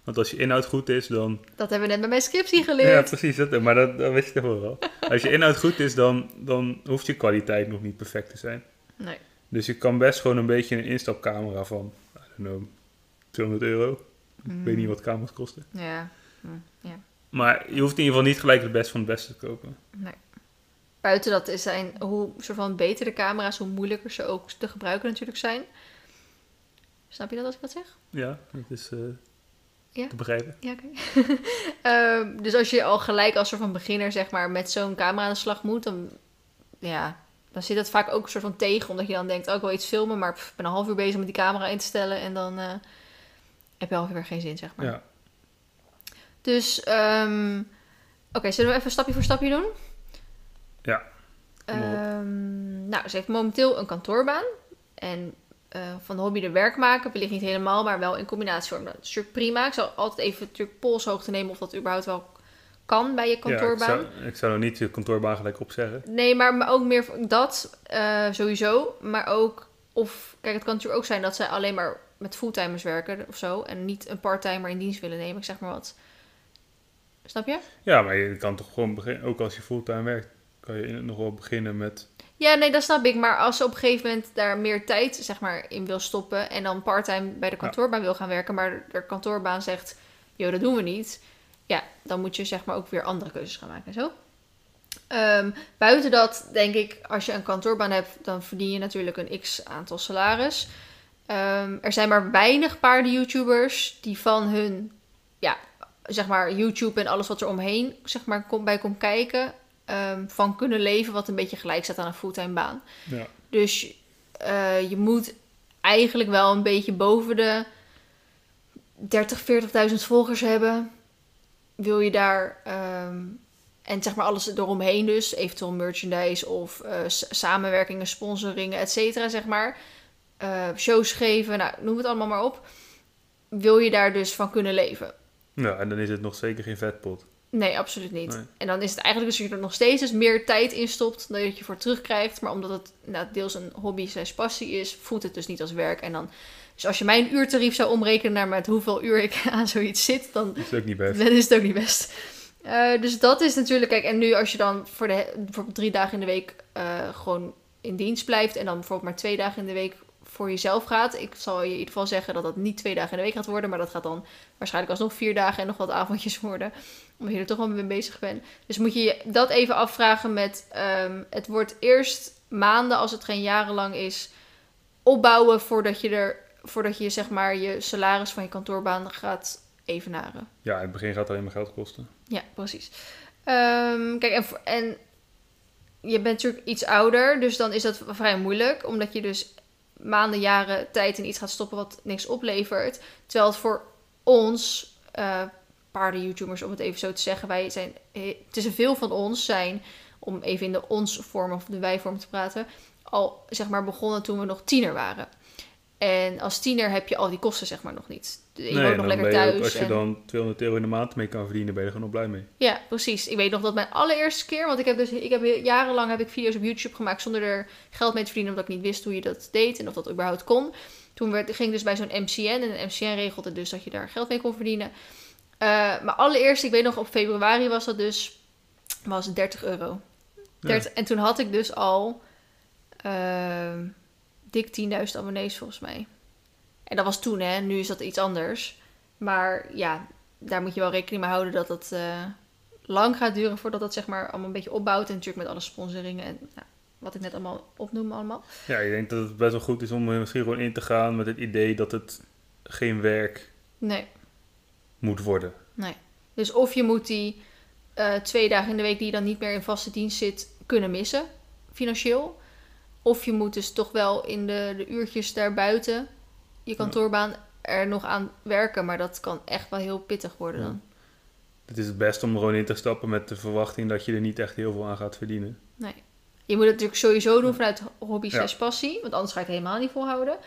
Want als je inhoud goed is, dan... Dat hebben we net bij mijn scriptie Ja, geleerd. precies, dat, maar dat, dat weet je toch wel wel. Als je inhoud goed is, dan, dan hoeft je kwaliteit nog niet perfect te zijn. Nee. Dus je kan best gewoon een beetje een instapcamera van, I don't know, 200 euro. Ik weet niet wat camera's kosten. Ja. Mm, ja. Maar je hoeft in ieder geval niet gelijk het best van het beste te kopen. Nee. Buiten dat is zijn, hoe soort van beter de camera's, hoe moeilijker ze ook te gebruiken natuurlijk zijn. Snap je dat als ik dat zeg? Ja, dat is eh, Ja. te begrijpen. Ja, oké. Ehm, dus als je al gelijk als soort van beginner zeg maar met zo'n camera aan de slag moet, dan, ja, dan zit dat vaak ook een soort van tegen. Omdat je dan denkt, oh, ik wil iets filmen, maar ik ben een half uur bezig met die camera in te stellen. En dan eh, heb je alweer geen zin, zeg maar. Ja. Dus, ehm, oké, zullen we even stapje voor stapje doen? Ja. Ehm, nou, ze heeft momenteel een kantoorbaan. En eh, van de hobby de werk maken, wellicht niet helemaal, maar wel in combinatievorm. Dat is natuurlijk prima. Ik zal altijd even natuurlijk polshoogte nemen of dat überhaupt wel kan bij je Ja, ik, kantoorbaan. zou, ik zou nog niet je kantoorbaan gelijk opzeggen. Nee, maar, maar ook meer dat eh, sowieso. Maar ook, of kijk, het kan natuurlijk ook zijn dat zij alleen maar met fulltimers werken of zo. En niet een parttimer in dienst willen nemen, ik zeg maar wat. Snap je? Ja, maar je kan toch gewoon beginnen, ook als je fulltime werkt, kan je nog wel beginnen met... Ja, nee, dat snap ik. Maar als ze op een gegeven moment daar meer tijd zeg maar, in wil stoppen en dan parttime bij de kantoorbaan wil gaan werken, maar de kantoorbaan zegt, joh, dat doen we niet. Ja, dan moet je zeg maar ook weer andere keuzes gaan maken en zo. Ehm, buiten dat, denk ik, als je een kantoorbaan hebt, dan verdien je natuurlijk een x aantal salaris. Ehm, er zijn maar weinig paarden-YouTubers die van hun, ja, zeg maar, YouTube en alles wat er omheen zeg maar, kom, bij komt kijken, ehm, van kunnen leven, wat een beetje gelijk staat aan een fulltime baan. Ja, Dus eh, je moet eigenlijk wel een beetje boven de 30, 40.000 volgers hebben. Wil je daar, ehm, en zeg maar alles eromheen dus, eventueel merchandise of eh, samenwerkingen, sponsoringen, et cetera, zeg maar. Eh, shows geven, nou, noem het allemaal maar op. Wil je daar dus van kunnen leven? Ja, en dan is het nog zeker geen vetpot. Nee, absoluut niet. Nee. En dan is het eigenlijk dus dat je er nog steeds dus meer tijd in stopt dan dat je voor terugkrijgt. Maar omdat het nou, deels een hobby slash passie is, voelt het dus niet als werk. En dan, dus als je mijn uurtarief zou omrekenen naar met hoeveel uur ik aan zoiets zit, dan, is ook niet best. dan is het ook niet best. Eh, dus dat is natuurlijk, kijk, en nu als je dan voor de, bijvoorbeeld drie dagen in de week eh, gewoon in dienst blijft en dan bijvoorbeeld maar twee dagen in de week voor jezelf gaat. Ik zal je in ieder geval zeggen dat dat niet twee dagen in de week gaat worden, maar dat gaat dan waarschijnlijk alsnog vier dagen en nog wat avondjes worden. Omdat je er toch wel mee bezig bent. Dus moet je je dat even afvragen met, ehm, het wordt eerst maanden, als het geen jarenlang is, opbouwen voordat je er, voordat je zeg maar je salaris van je kantoorbaan gaat evenaren. Ja, in het begin gaat het alleen maar geld kosten. Ja, precies. Ehm, kijk, en, en je bent natuurlijk iets ouder, dus dan is dat vrij moeilijk, omdat je dus maanden, jaren tijd in iets gaat stoppen wat niks oplevert. Terwijl het voor ons, eh paarden-YouTubers om het even zo te zeggen, wij zijn, te veel van ons zijn, om even in de ons-vorm of de wij-vorm te praten, al zeg maar begonnen toen we nog tiener waren. En als tiener heb je al die kosten zeg maar nog niet. Je woont nog lekker je ook- thuis. als je en- dan 200 euro in de maand mee kan verdienen, ben je er gewoon nog blij mee. ja, precies. Ik weet nog dat mijn allereerste keer, want ik heb dus ik heb jarenlang heb ik video's op YouTube gemaakt zonder er geld mee te verdienen, omdat ik niet wist hoe je dat deed en of dat überhaupt kon. Toen werd, ging ik dus bij zo'n MCN en een MCN regelde dus dat je daar geld mee kon verdienen. Eh maar allereerst, ik weet nog op februari was dat dus, was 30 euro. 30, En toen had ik dus al ehm, dik 10.000 abonnees volgens mij. En dat was toen, hè. Nu is dat iets anders. Maar ja, daar moet je wel rekening mee houden dat het eh, lang gaat duren voordat dat zeg maar allemaal een beetje opbouwt. En natuurlijk met alle sponsoringen en nou, wat ik net allemaal opnoem allemaal. Ja, ik denk dat het best wel goed is om er misschien gewoon in te gaan met het idee dat het geen werk Nee, moet worden. nee. Dus of je moet die eh, twee dagen in de week die je dan niet meer in vaste dienst zit, kunnen missen, financieel. Of je moet dus toch wel in de, de uurtjes daarbuiten, je kantoorbaan, er nog aan werken. Maar dat kan echt wel heel pittig worden dan. Het is het best om er gewoon in te stappen met de verwachting dat je er niet echt heel veel aan gaat verdienen. Nee. Je moet het natuurlijk sowieso doen vanuit hobby slash passie. Want anders ga je het helemaal niet volhouden.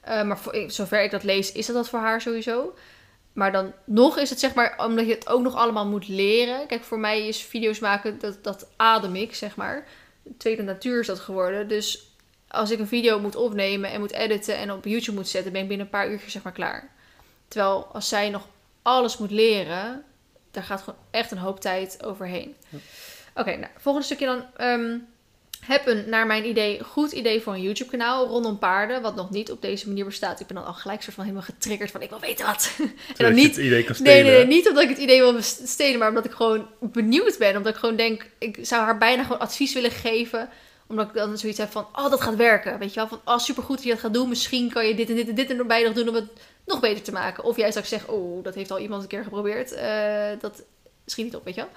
Eh, maar voor, ik- zover ik dat lees, is dat dat voor haar sowieso. Maar dan nog is het zeg maar, omdat je het ook nog allemaal moet leren. Kijk, voor mij is video's maken, dat, dat adem ik, zeg maar. Tweede natuur is dat geworden. Dus als ik een video moet opnemen en moet editen en op YouTube moet zetten, ben ik binnen een paar uurtjes zeg maar klaar. Terwijl als zij nog alles moet leren, daar gaat gewoon echt een hoop tijd overheen. Oké, nou, volgende stukje dan. ehm, heb een, naar mijn idee, goed idee voor een YouTube-kanaal rondom paarden, wat nog niet op deze manier bestaat. Ik ben dan al gelijk soort van helemaal getriggerd van ik wil weten wat. en dan niet, het idee kan stelen. nee, nee, niet omdat ik het idee wil stelen, maar omdat ik gewoon benieuwd ben. Omdat ik gewoon denk, ik zou haar bijna gewoon advies willen geven. Omdat ik dan zoiets heb van, oh, dat gaat werken. Weet je wel, van, oh, supergoed dat je dat gaat doen. Misschien kan je dit en dit en dit erbij nog doen om het nog beter te maken. Of jij zou zeggen, oh, dat heeft al iemand een keer geprobeerd. Eh, dat schiet niet op, weet je wel.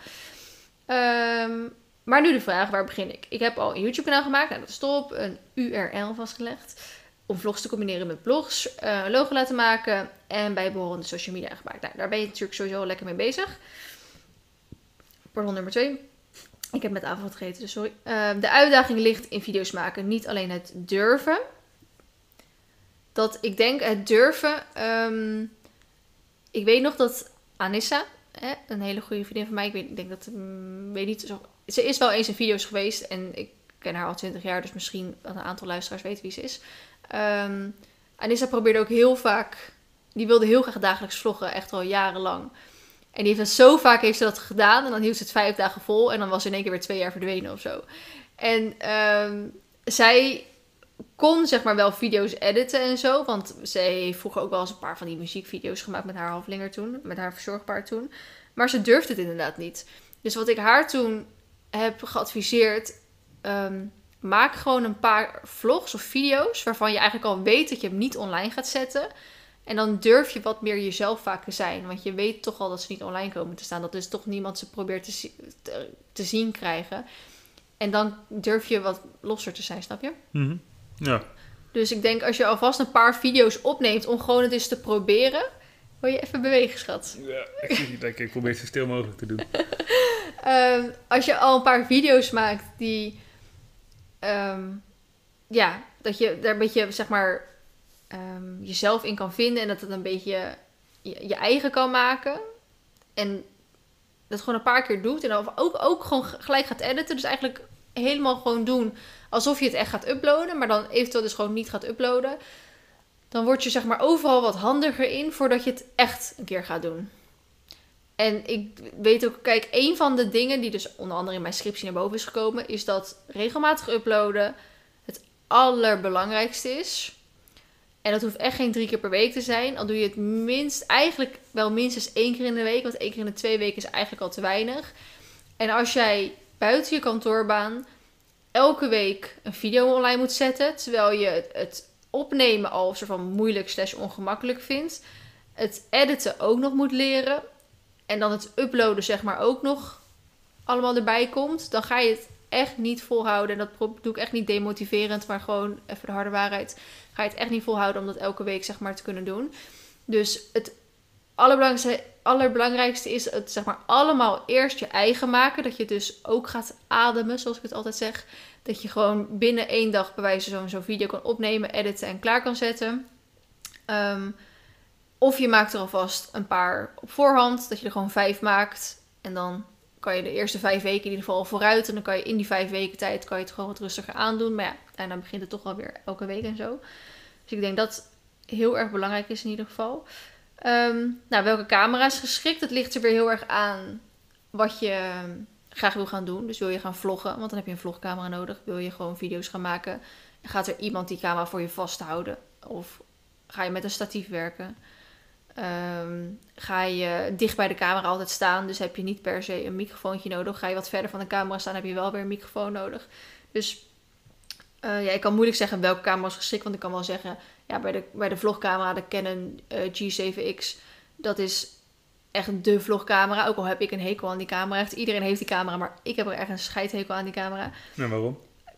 Ehm, maar nu de vraag, waar begin ik? Ik heb al een YouTube kanaal gemaakt, nou dat is top, een URL vastgelegd. Om vlogs te combineren met blogs, een logo laten maken en bijbehorende social media gemaakt. Nou, daar ben je natuurlijk sowieso lekker mee bezig. Pardon, nummer twee. Ik heb met avond gegeten, dus sorry. Ehm, de uitdaging ligt in video's maken. Niet alleen het durven. Dat ik denk het durven. ehm, ik weet nog dat Anissa, hè, een hele goede vriendin van mij. Ik, weet, ik denk dat, mm, weet niet, ze is wel eens in video's geweest en ik ken haar al 20 jaar, dus misschien een aantal luisteraars weten wie ze is. Ehm, Anissa probeerde ook heel vaak, die wilde heel graag dagelijks vloggen, echt al jarenlang. En die heeft zo vaak heeft ze dat gedaan en dan hield ze het vijf dagen vol en dan was ze in één keer weer twee jaar verdwenen of zo. En ehm, zij kon zeg maar wel video's editen en zo. Want ze heeft vroeger ook wel eens een paar van die muziekvideo's gemaakt met haar halflinger toen. Met haar verzorgpaard toen. Maar ze durfde het inderdaad niet. Dus wat ik haar toen heb geadviseerd... ehm, maak gewoon een paar vlogs of video's... waarvan je eigenlijk al weet dat je hem niet online gaat zetten... En dan durf je wat meer jezelf vaak te zijn. Want je weet toch al dat ze niet online komen te staan. Dat dus toch niemand ze probeert te, zi- te, te zien krijgen. En dan durf je wat losser te zijn, snap je? Mhm. Ja, Dus ik denk als je alvast een paar video's opneemt om gewoon het eens te proberen, wil je even bewegen, schat. Ja, ik, ik, ik probeer het zo stil mogelijk te doen. Ehm, als je al een paar video's maakt die, ehm, ja, dat je daar een beetje, zeg maar, ehm, jezelf in kan vinden en dat het een beetje je, je eigen kan maken. En dat gewoon een paar keer doet en dan ook, ook gewoon gelijk gaat editen. Dus eigenlijk helemaal gewoon doen alsof je het echt gaat uploaden, maar dan eventueel dus gewoon niet gaat uploaden. Dan word je zeg maar overal wat handiger in voordat je het echt een keer gaat doen. En ik weet ook, kijk, een van de dingen die dus onder andere in mijn scriptie naar boven is gekomen, is dat regelmatig uploaden het allerbelangrijkste is. En dat hoeft echt geen drie keer per week te zijn. Al doe je het minst, eigenlijk wel minstens één keer in de week. Want één keer in de twee weken is eigenlijk al te weinig. En als jij buiten je kantoorbaan elke week een video online moet zetten. Terwijl je het opnemen al soort van moeilijk slash ongemakkelijk vindt. Het editen ook nog moet leren. En dan het uploaden zeg maar ook nog allemaal erbij komt. Dan ga je het echt niet volhouden. En dat doe ik echt niet demotiverend. Maar gewoon even de harde waarheid. Ga je het echt niet volhouden om dat elke week zeg maar te kunnen doen. Dus het allerbelangrijkste, allerbelangrijkste is het zeg maar allemaal eerst je eigen maken. Dat je dus ook gaat ademen, zoals ik het altijd zeg. Dat je gewoon binnen één dag bij wijze van zo'n video kan opnemen, editen en klaar kan zetten. Ehm, of je maakt er alvast een paar op voorhand, dat je er gewoon vijf maakt. En dan kan je de eerste vijf weken in ieder geval vooruit. En dan kan je in die vijf weken tijd kan je het gewoon wat rustiger aandoen. Maar ja, daarna begint het toch wel weer elke week en zo. Dus ik denk dat heel erg belangrijk is in ieder geval. Ehm, nou, welke camera is geschikt? Dat ligt er weer heel erg aan wat je ehm, graag wil gaan doen. Dus wil je gaan vloggen, want dan heb je een vlogcamera nodig. Wil je gewoon video's gaan maken, gaat er iemand die camera voor je vasthouden? Of ga je met een statief werken? Ehm, ga je dicht bij de camera altijd staan, dus heb je niet per se een microfoontje nodig. Ga je wat verder van de camera staan, heb je wel weer een microfoon nodig. Dus uh, ja, ik kan moeilijk zeggen welke camera is geschikt, want ik kan wel zeggen, ja, bij de, bij de vlogcamera, de Canon uh, G7X, dat is echt de vlogcamera. Ook al heb ik een hekel aan die camera. Echt, iedereen heeft die camera, maar ik heb er echt een scheidhekel aan die camera. En waarom?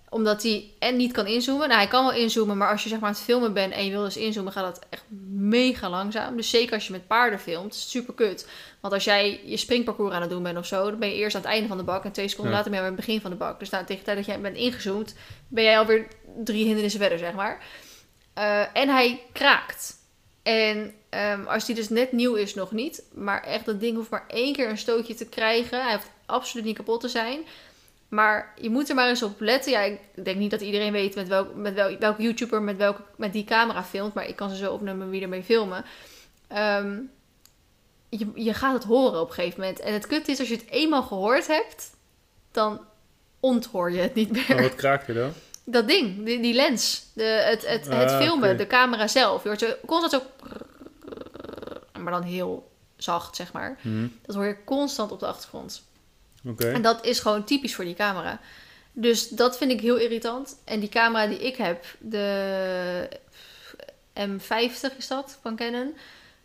Omdat hij en niet kan inzoomen. Nou, hij kan wel inzoomen, maar als je zeg maar aan het filmen bent en je wil dus inzoomen, gaat dat echt mega langzaam. Dus zeker als je met paarden filmt, super kut. Want als jij je springparcours aan het doen bent of zo, dan ben je eerst aan het einde van de bak en twee seconden later ben je aan het begin van de bak. Dus nou, tegen de tijd dat jij bent ingezoomd, ben jij alweer drie hindernissen verder, zeg maar. Uh, en hij kraakt. En um, als die dus net nieuw is, nog niet. Maar echt, dat ding hoeft maar één keer een stootje te krijgen. Hij hoeft absoluut niet kapot te zijn. Maar je moet er maar eens op letten. Ja, ik denk niet dat iedereen weet met, welk, met welk, welke YouTuber met, welke, met die camera filmt. Maar ik kan ze zo opnemen wie ermee filmen. Um, je, je gaat het horen op een gegeven moment. En het kut is, als je het eenmaal gehoord hebt, dan onthoor je het niet meer. Maar wat kraakt er dan? Dat ding, die, die lens. De, het, het, het ah, filmen, de camera zelf. Je hoort zo constant zo... Maar dan heel zacht, zeg maar. Mhm. Dat hoor je constant op de achtergrond. Okay. En dat is gewoon typisch voor die camera. Dus dat vind ik heel irritant. En die camera die ik heb, de M50 is dat, van Canon.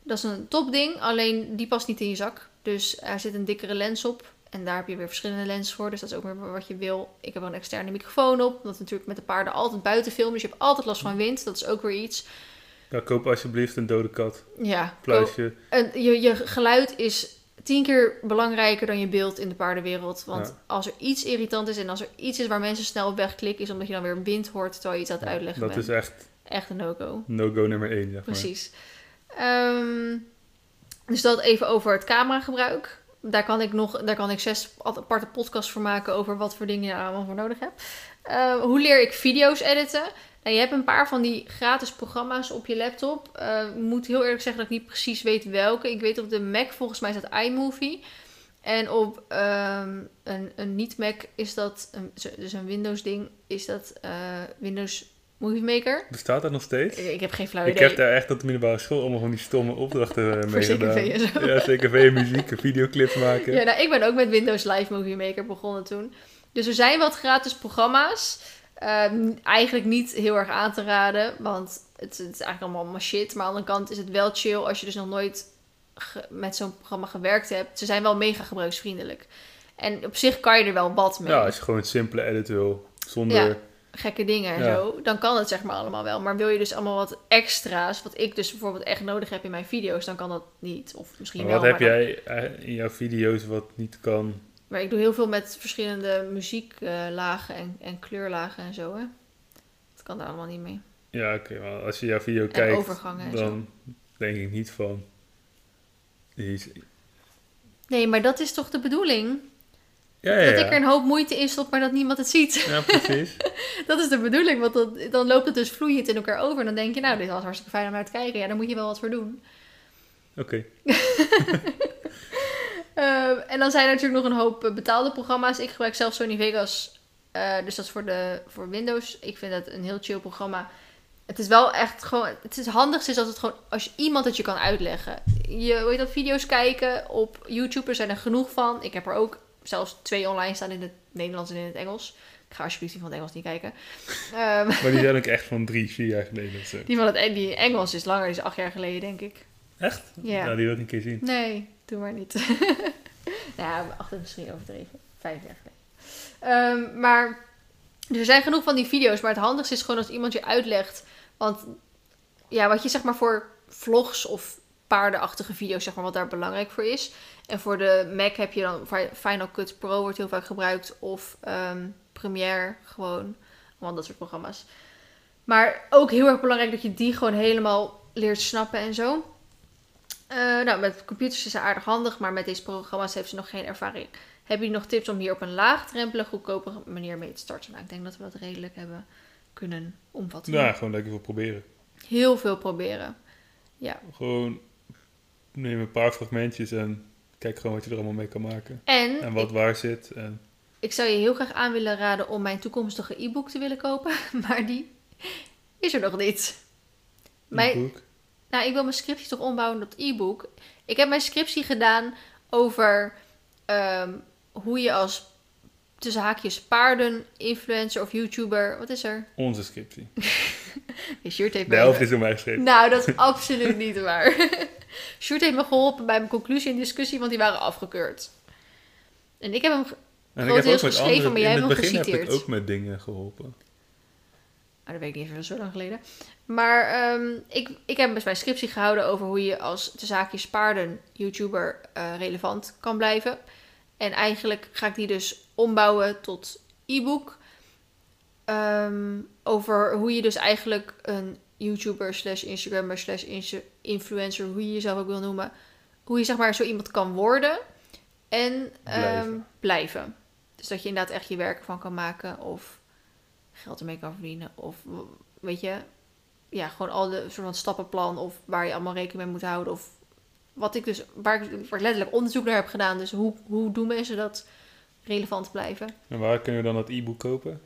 Dat is een topding, alleen die past niet in je zak. Dus er zit een dikkere lens op. En daar heb je weer verschillende lenzen voor. Dus dat is ook weer wat je wil. Ik heb er een externe microfoon op. Omdat natuurlijk met de paarden altijd buiten filmen. Dus je hebt altijd last van wind. Dat is ook weer iets. Ja, koop alsjeblieft een dode kat. Ja. Pluisje. En je, je geluid is tien keer belangrijker dan je beeld in de paardenwereld. Want Ja. als er iets irritant is en als er iets is waar mensen snel op wegklikken... is omdat je dan weer wind hoort terwijl je iets aan het uitleggen Dat bent. is echt Echt een no-go. no-go nummer 1, zeg maar. Precies. Ehm, dus dat even over het cameragebruik. Daar kan ik nog, daar kan ik zes aparte podcasts voor maken over wat voor dingen je allemaal voor nodig hebt. Eh, hoe leer ik video's editen? Nou, je hebt een paar van die gratis programma's op je laptop. Eh, Ik moet heel eerlijk zeggen dat ik niet precies weet welke. Ik weet op de Mac volgens mij is dat iMovie. En op ehm, een, een niet-Mac is dat, een, dus een Windows ding, is dat eh, Windows Movie Maker. Bestaat dat nog steeds? Ik, ik heb geen flauw Ik idee. heb daar echt op de middelbare school allemaal van die stomme opdrachten Voor mee gedaan. Zo. Ja, CKV, muziek, videoclips maken. Ja, nou, ik ben ook met Windows Live Movie Maker begonnen toen. Dus er zijn wat gratis programma's. Ehm, eigenlijk niet heel erg aan te raden, want het, het is eigenlijk allemaal maar shit. Maar aan de andere kant is het wel chill als je dus nog nooit met zo'n programma gewerkt hebt. Ze zijn wel mega gebruiksvriendelijk. En op zich kan je er wel wat mee. Ja, als je gewoon een simpele edit wil, zonder Ja. gekke dingen en Ja. zo, dan kan het zeg maar allemaal wel. Maar wil je dus allemaal wat extra's, wat ik dus bijvoorbeeld echt nodig heb in mijn video's, dan kan dat niet. Of misschien Maar wel. wat heb maar dan- jij eh, in jouw video's wat niet kan? Maar ik doe heel veel met verschillende muzieklagen en, en kleurlagen en zo, hè. Dat kan daar allemaal niet mee. Ja, oké, maar als je jouw video En kijkt, zo. dan denk ik niet van... Nee, maar dat is toch de bedoeling? Ja, ja, Dat ik er een hoop moeite in stop, maar dat niemand het ziet. Ja, precies. Dat is de bedoeling, want dan, dan loopt het dus vloeiend in elkaar over. En dan denk je, nou, dit was hartstikke fijn om naar te kijken. Ja, daar moet je wel wat voor doen. Oké. Eh, en dan zijn er natuurlijk nog een hoop eh, betaalde programma's. Ik gebruik zelf Sony Vegas. eh, dus dat is voor, de, voor Windows. Ik vind dat een heel chill programma. Het is wel echt gewoon... Het is handigst is als het gewoon... Als je iemand het je kan uitleggen. Je, heet dat, video's kijken op YouTube. Er zijn er genoeg van. Ik heb er ook zelfs twee online staan in het Nederlands en in het Engels. Ik ga alsjeblieft die van het Engels niet kijken. Ehm, Maar die zijn ook echt van drie, vier jaar geleden of zo. die van het die Engels is langer. Die is acht jaar geleden, denk ik. Echt? Ja. Nou, die wil ik een keer zien. Nee, doe maar niet. nou ja, acht is misschien overdreven. Vijf jaar geleden. Ehm, maar er zijn genoeg van die video's. Maar het handigste is gewoon als iemand je uitlegt. Want ja, wat je zeg maar voor vlogs of paardenachtige video's, zeg maar, wat daar belangrijk voor is. En voor de Mac heb je dan Fi- Final Cut Pro wordt heel vaak gebruikt. Of ehm, Premiere gewoon. Allemaal dat soort programma's. Maar ook heel erg belangrijk dat je die gewoon helemaal leert snappen en zo. Eh, nou, met computers is ze aardig handig, maar met deze programma's heeft ze nog geen ervaring. Heb je nog tips om hier op een laagdrempelige, goedkope manier mee te starten? Nou, ik denk dat we dat redelijk hebben kunnen omvatten. Ja, gewoon lekker veel proberen. Heel veel proberen. Gewoon neem een paar fragmentjes en kijk gewoon wat je er allemaal mee kan maken. En, En wat ik, waar zit. En ik zou je heel graag aan willen raden om mijn toekomstige e-book te willen kopen, maar die is er nog niet. Mijn. Nou, ik wil mijn scriptie toch ombouwen tot e-book. Ik heb mijn scriptie gedaan over ehm, hoe je als tussen haakjes paarden, influencer of YouTuber. Wat is er? Onze scriptie. Ja, Sjoerd heeft De helft is door mij geschreven. Nou, dat is absoluut niet waar. Sjoerd heeft me geholpen bij mijn conclusie en discussie, want die waren afgekeurd. En ik heb hem... En geschreven, maar jij hebt hem heb ik geciteerd. ook met dingen geholpen. Nou, dat weet ik niet even, zo lang geleden. Maar ehm, ik, ik heb dus mijn scriptie gehouden over hoe je als de zaakjes paarden YouTuber eh, relevant kan blijven. En eigenlijk ga ik die dus ombouwen tot e-book. Ehm, over hoe je dus eigenlijk een YouTuber slash Instagrammer slash influencer, hoe je jezelf ook wil noemen. Hoe je zeg maar zo iemand kan worden en ehm, Blijven. blijven. Dus dat je inderdaad echt je werk ervan kan maken of geld ermee kan verdienen. Of weet je, ja, gewoon al de soort van stappenplan of waar je allemaal rekening mee moet houden. Of wat ik dus, waar ik, waar ik letterlijk onderzoek naar heb gedaan. Dus hoe, hoe doen mensen dat relevant blijven? En waar kunnen we dan dat e-book kopen?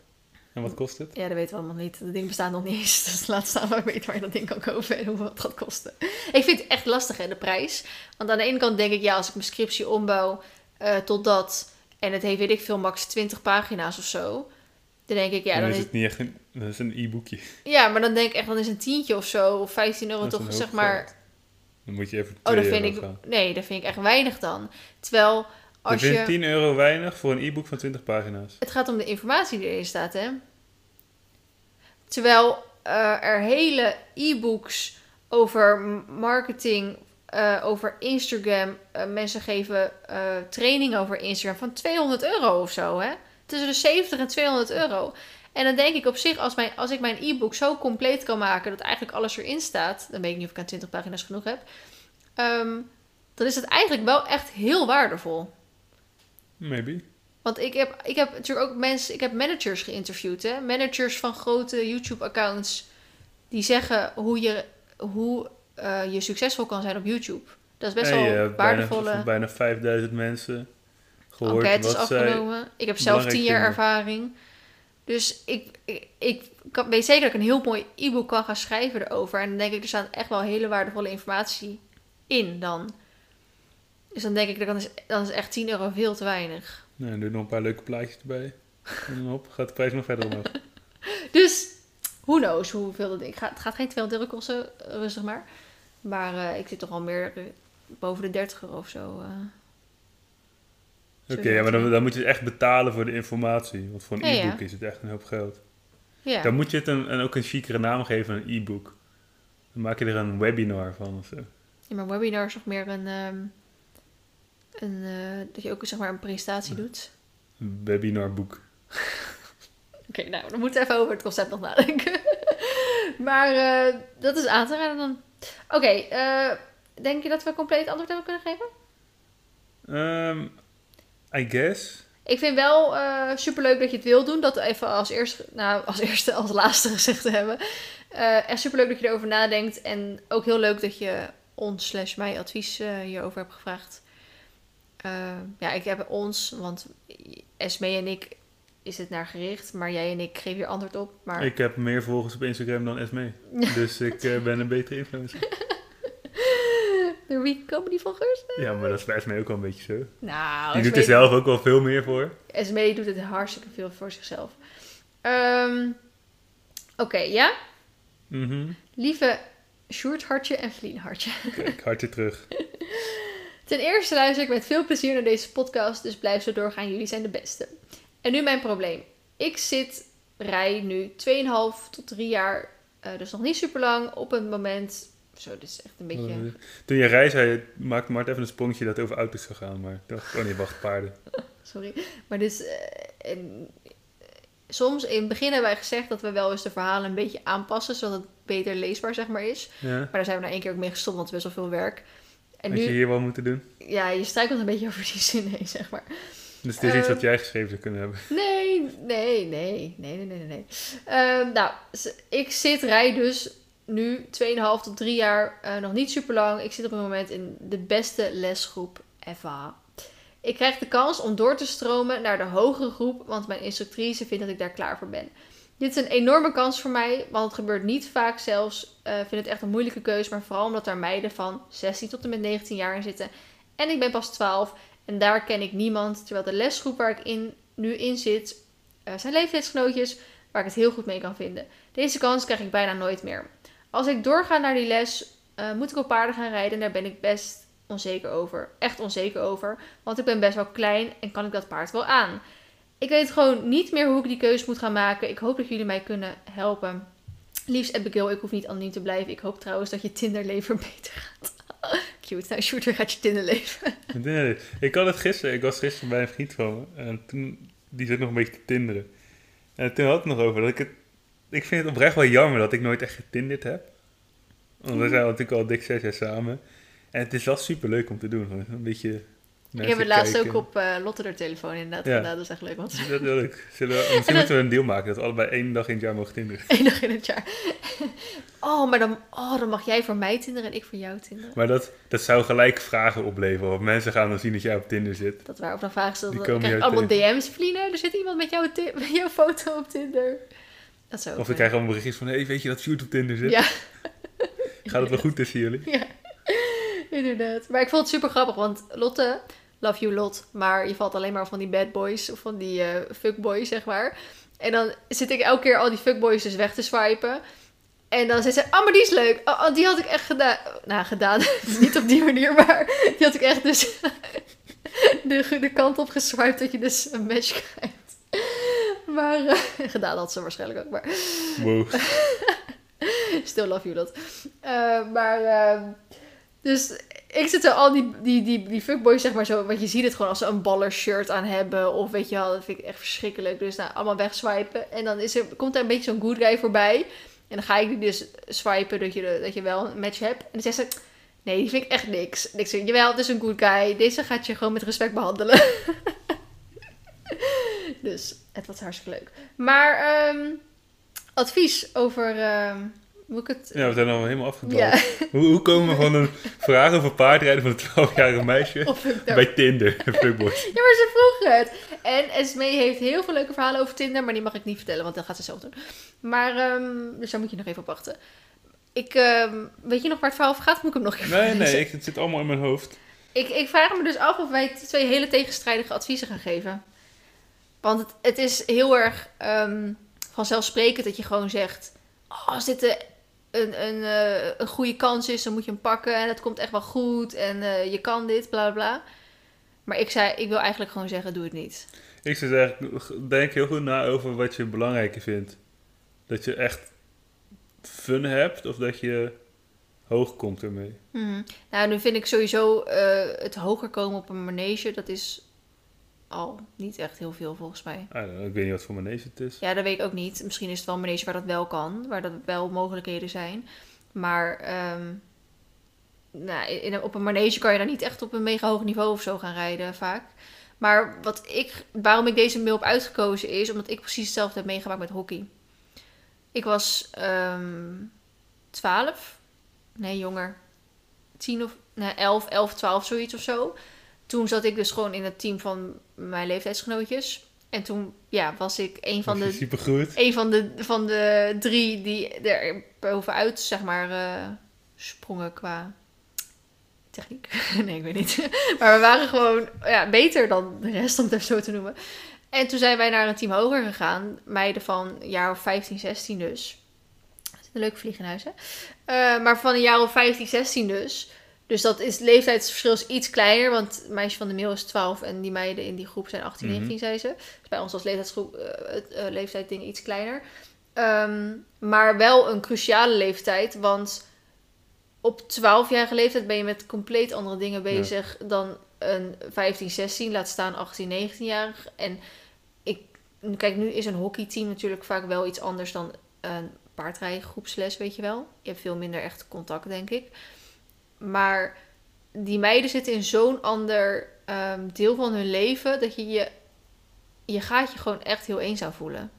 En wat kost het? Ja, dat weten we allemaal niet. Dat ding bestaat nog niet eens. Dus laat staan waar ik weet waar je dat ding kan kopen en hoeveel het gaat kosten. Ik vind het echt lastig, hè, de prijs. Want aan de ene kant denk ik, ja, als ik mijn scriptie ombouw eh, tot dat... en het heeft, weet ik veel, max 20 pagina's of zo... dan denk ik, ja, dan dan is het niet echt een, dat is een e-boekje. ja, maar dan denk ik echt, dan is een tientje of zo... of 15 euro toch, zeg maar... geld. Dan moet je even Oh, 2 dat vind euro ik... gaan. Nee, dat vind ik echt weinig dan. Terwijl, als vind je... 10 euro weinig voor een e-book van 20 pagina's. Het gaat om de informatie die erin staat, hè? Terwijl eh, er hele e-books over marketing, eh, over Instagram, eh, mensen geven training over Instagram van 200 euro of zo, hè? Tussen de 70 en 200 euro. En dan denk ik op zich, als, mijn, als ik mijn e-book zo compleet kan maken dat eigenlijk alles erin staat, dan weet ik niet of ik aan 20 pagina's genoeg heb, ehm, dan is het eigenlijk wel echt heel waardevol. Maybe. Want ik heb, ik heb natuurlijk ook mensen, ik heb managers geïnterviewd, hè? Managers van grote YouTube-accounts die zeggen hoe je, hoe, eh, je succesvol kan zijn op YouTube. Dat is best wel hebt bijna, waardevolle van bijna 5000 mensen gehoord enquêtes wat afgenomen. Ik heb zelf tien jaar ervaring. Dus ik, ik, ik kan, weet zeker dat ik een heel mooi e-book kan gaan schrijven erover. En dan denk ik, er staat echt wel hele waardevolle informatie in dan. Dus dan denk ik, dan is, dan is echt 10 euro veel te weinig. Nou, en doe nog een paar leuke plaatjes erbij. En dan hop, gaat de prijs nog verder omhoog. Dus, who knows hoeveel dat ding gaat. Het gaat geen 200 euro kosten, rustig maar. Maar eh, ik zit toch al meer eh, boven de 30 euro of zo. eh. Oké, ja, maar dan, dan moet je echt betalen voor de informatie. Want voor een Ja, ja. e-book is het echt een hoop geld. Ja. Dan moet je het een, en ook een chicere naam geven, een e-book. Dan maak je er een webinar van of zo. Ja, maar webinar is nog meer een... ehm, een eh, dat je ook zeg maar een presentatie doet. Een webinarboek. Oké, nou, dan moeten we even over het concept nog nadenken. maar eh, dat is aan te raden dan. Oké, eh, denk je dat we compleet antwoord hebben kunnen geven? Ehm, I guess. Ik vind wel super superleuk dat je het wil doen. Dat even als eerste, nou, als eerste, als laatste gezegd te hebben. Eh echt superleuk dat je erover nadenkt. En ook heel leuk dat je ons slash mij advies eh, hierover hebt gevraagd. Eh, ja, ik heb ons, want Esme en ik is het naar gericht. Maar jij en ik geven hier antwoord op. Maar Ik heb meer volgers op Instagram dan Esme. Dus ik eh, ben een betere influencer. de wie komen die volgers? Ja, maar dat is bij Esme ook wel een beetje zo. Nou, Die doet Esme- er zelf ook wel veel meer voor. Esme doet het hartstikke veel voor zichzelf. Ehm, Oké, ja? Mhm. Lieve Sjoerd Hartje en Vlien Hartje. Kijk, hartje terug. Ten eerste luister ik met veel plezier naar deze podcast, dus blijf zo doorgaan. Jullie zijn de beste. En nu mijn probleem. Ik zit, rij nu 2,5 tot 3 jaar, eh, dus nog niet super lang, op een moment... Zo, dit is echt een beetje... Eh, Toen je reis zei, maakte Mart even een sprongetje dat over auto's zou gaan. Maar ik dacht, oh nee, wacht, paarden. Sorry. Maar dus, eh, en, eh, soms in het begin hebben wij gezegd dat we wel eens de verhalen een beetje aanpassen, zodat het beter leesbaar zeg maar is. Ja. Maar daar zijn we na één keer ook mee gestopt, want het is best wel veel werk. En Had je nu, hier wel moeten doen? ja, je struikelt een beetje over die zin heen, zeg maar. Dus het is iets wat jij geschreven zou kunnen hebben. Nee, nee, nee, nee, nee, nee, nee. Ehm, nou, ik zit, rij dus nu 2,5 tot 3 jaar, eh, nog niet super lang. Ik zit op het moment in de beste lesgroep ever. Ik krijg de kans om door te stromen naar de hogere groep, want mijn instructrice vindt dat ik daar klaar voor ben. Dit is een enorme kans voor mij, want het gebeurt niet vaak zelfs. Ik vind het echt een moeilijke keus, maar vooral omdat er meiden van 16 tot en met 19 jaar in zitten. En ik ben pas 12 en daar ken ik niemand. Terwijl de lesgroep waar ik in, nu in zit, eh, zijn leeftijdsgenootjes waar ik het heel goed mee kan vinden. Deze kans krijg ik bijna nooit meer. Als ik doorga naar die les, eh, moet ik op paarden gaan rijden. En daar ben ik best onzeker over. Echt onzeker over. Want ik ben best wel klein en kan ik dat paard wel aan. Ik weet gewoon niet meer hoe ik die keuze moet gaan maken. Ik hoop dat jullie mij kunnen helpen. Liefst Abigail, ik hoef niet anoniem te blijven. Ik hoop trouwens dat je Tinderleven beter gaat. Cute. Nou, shooter gaat je Tinderleven. Nee, ik had het gisteren. Ik was gisteren bij een vriend van me. En toen, die zit nog een beetje te tinderen. En toen had het nog over dat ik het... Ik vind het oprecht wel jammer dat ik nooit echt getinderd heb. Want we zijn natuurlijk al dik zes jaar samen. En het is wel super leuk om te doen. Een beetje Ik heb het laatst ook op uh, Lotte telefoon inderdaad Ja. Dat is echt leuk. Want Dat wil ik. Zullen we, misschien moeten we een deal maken dat we allebei één dag in het jaar mogen tinderen. één dag in het jaar. Oh, maar dan, oh, dan mag jij voor mij tinderen en ik voor jou tinderen. Maar dat, dat zou gelijk vragen opleveren. Want mensen gaan dan zien dat jij op Tinder zit. Dat waar, of dan vragen ze dat dan jou allemaal DM's. Vlienen, er zit iemand met jouw, ti- met jouw foto op Tinder. Dat zou Of we krijgen allemaal berichtjes van... Hé, hey, weet je dat Sjoerd op Tinder zit? Ja. Gaat het wel goed tussen jullie? Ja, inderdaad. Maar ik vond het super grappig, want Lotte, love you Lot, maar je valt alleen maar van die bad boys of van die eh fuckboys, zeg maar. En dan zit ik elke keer al die fuckboys dus weg te swipen. En dan zegt ze, oh, maar die is leuk. Oh, oh, die had ik echt gedaan. Nou, gedaan. Niet op die manier, maar die had ik echt dus de, de kant op geswiped dat je dus een match krijgt. Maar eh, gedaan had ze waarschijnlijk ook, maar Wow. Still love you, dat. Eh, maar, eh, dus ik zit er al die, die, die, die fuckboys, zeg maar zo, want je ziet het gewoon als ze een baller shirt aan hebben, of weet je wel, dat vind ik echt verschrikkelijk. Dus nou, allemaal wegswipen. En dan is er, komt er een beetje zo'n good guy voorbij. En dan ga ik die dus swipen, dat je, dat je wel een match hebt. En dan zegt ze, nee, die vind ik echt niks. En ik zeg, jawel, het is een good guy. Deze gaat je gewoon met respect behandelen. dus het was hartstikke leuk. Maar, ehm, advies over, ehm, hoe ik het... Ja, we zijn al helemaal afgedwaald. Ja, Hoe, hoe komen we van een vraag over paardrijden van een 12-jarige meisje bij Tinder? Fuckboys. Ja, maar ze vroeg het. En Esme heeft heel veel leuke verhalen over Tinder, maar die mag ik niet vertellen, want dat gaat ze zelf doen. Maar, ehm, dus daar moet je nog even op wachten. Ik, ehm, weet je nog waar het verhaal over gaat? Moet ik hem nog even Nee, nee, ik, het zit allemaal in mijn hoofd. Ik, ik vraag me dus af of wij twee hele tegenstrijdige adviezen gaan geven. Want het, het is heel erg ehm, vanzelfsprekend dat je gewoon zegt... Oh, als dit een, een, een, eh, een goede kans is, dan moet je hem pakken. En het komt echt wel goed. En eh, je kan dit, bla bla bla. Maar ik, zei, ik wil eigenlijk gewoon zeggen, doe het niet. Ik zou zeggen, denk heel goed na over wat je belangrijker vindt. Dat je echt fun hebt of dat je hoog komt ermee? Mhm. Nou, nu vind ik sowieso eh, het hoger komen op een manege, dat is al niet echt heel veel volgens mij. Don't know, ik weet niet wat voor manege het is. Ja, dat weet ik ook niet. Misschien is het wel een manege waar dat wel kan, waar dat wel mogelijkheden zijn. Maar ehm, nou, in, op een manege kan je dan niet echt op een mega hoog niveau of zo gaan rijden, vaak. Maar wat ik, waarom ik deze mail heb uitgekozen is omdat ik precies hetzelfde heb meegemaakt met hockey. Ik was ehm 12, nee jonger, 10 of nee, 11, 11, 12, zoiets of zo. Toen zat ik dus gewoon in het team van mijn leeftijdsgenootjes. En toen ja, was ik een van de Supergoed. een van de, van de drie die er bovenuit, zeg maar, eh, sprongen qua techniek. nee, ik weet niet. maar we waren gewoon ja, beter dan de rest, om het even zo te noemen. En toen zijn wij naar een team hoger gegaan. Meiden van een jaar of 15, 16 dus. Dat is een leuk vliegenhuis, hè? Eh, maar van een jaar of 15, 16 dus. Dus dat is, het leeftijdsverschil is iets kleiner. Want het meisje van de mail is 12 en die meiden in die groep zijn 18, Mhm. 19, zei ze. Dus bij ons was leeftijdsgroep, eh, het eh, leeftijdding iets kleiner. Ehm, maar wel een cruciale leeftijd. Want op 12-jarige leeftijd ben je met compleet andere dingen bezig dan een 15, 16, laat staan 18, 19-jarig. En ik, kijk, nu is een hockeyteam natuurlijk vaak wel iets anders dan een paardrijgroepsles, weet je wel. Je hebt veel minder echt contact, denk ik. Maar die meiden zitten in zo'n ander ehm, deel van hun leven dat je je, je gaat je gewoon echt heel eenzaam voelen.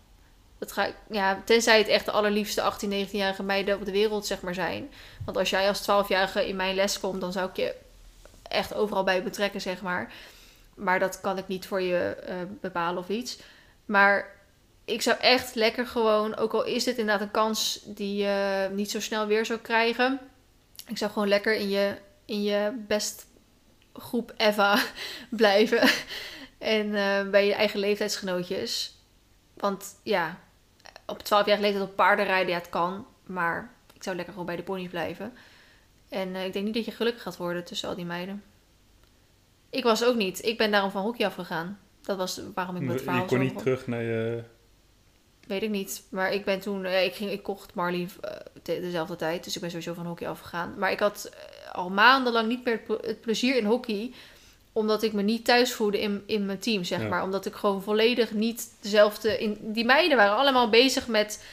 Dat ga, ja, tenzij het echt de allerliefste 18, 19-jarige meiden op de wereld zeg maar zijn. Want als jij als 12-jarige in mijn les komt, dan zou ik je echt overal bij betrekken, zeg maar. Maar dat kan ik niet voor je eh, bepalen of iets. Maar ik zou echt lekker gewoon, ook al is dit inderdaad een kans die je niet zo snel weer zou krijgen. Ik zou gewoon lekker in je, in je best groep Eva blijven. En eh, bij je eigen leeftijdsgenootjes. Want ja, op 12 jaar leeftijd op paarden rijden, ja, het kan. Maar ik zou lekker gewoon bij de ponies blijven. En eh, ik denk niet dat je gelukkig gaat worden tussen al die meiden. Ik was ook niet. Ik ben daarom van hockey afgegaan. Dat was waarom ik met het Je verhaal kon zo niet terug naar je... Weet ik niet. Maar ik ben toen... eh, ik, ging, ik kocht Marley eh, dezelfde tijd. Dus ik ben sowieso van hockey afgegaan. Maar ik had eh, al maandenlang niet meer het ple- het plezier in hockey. Omdat ik me niet thuis voelde in, in mijn team, zeg Ja. maar. Omdat ik gewoon volledig niet dezelfde... In, die meiden waren allemaal bezig met,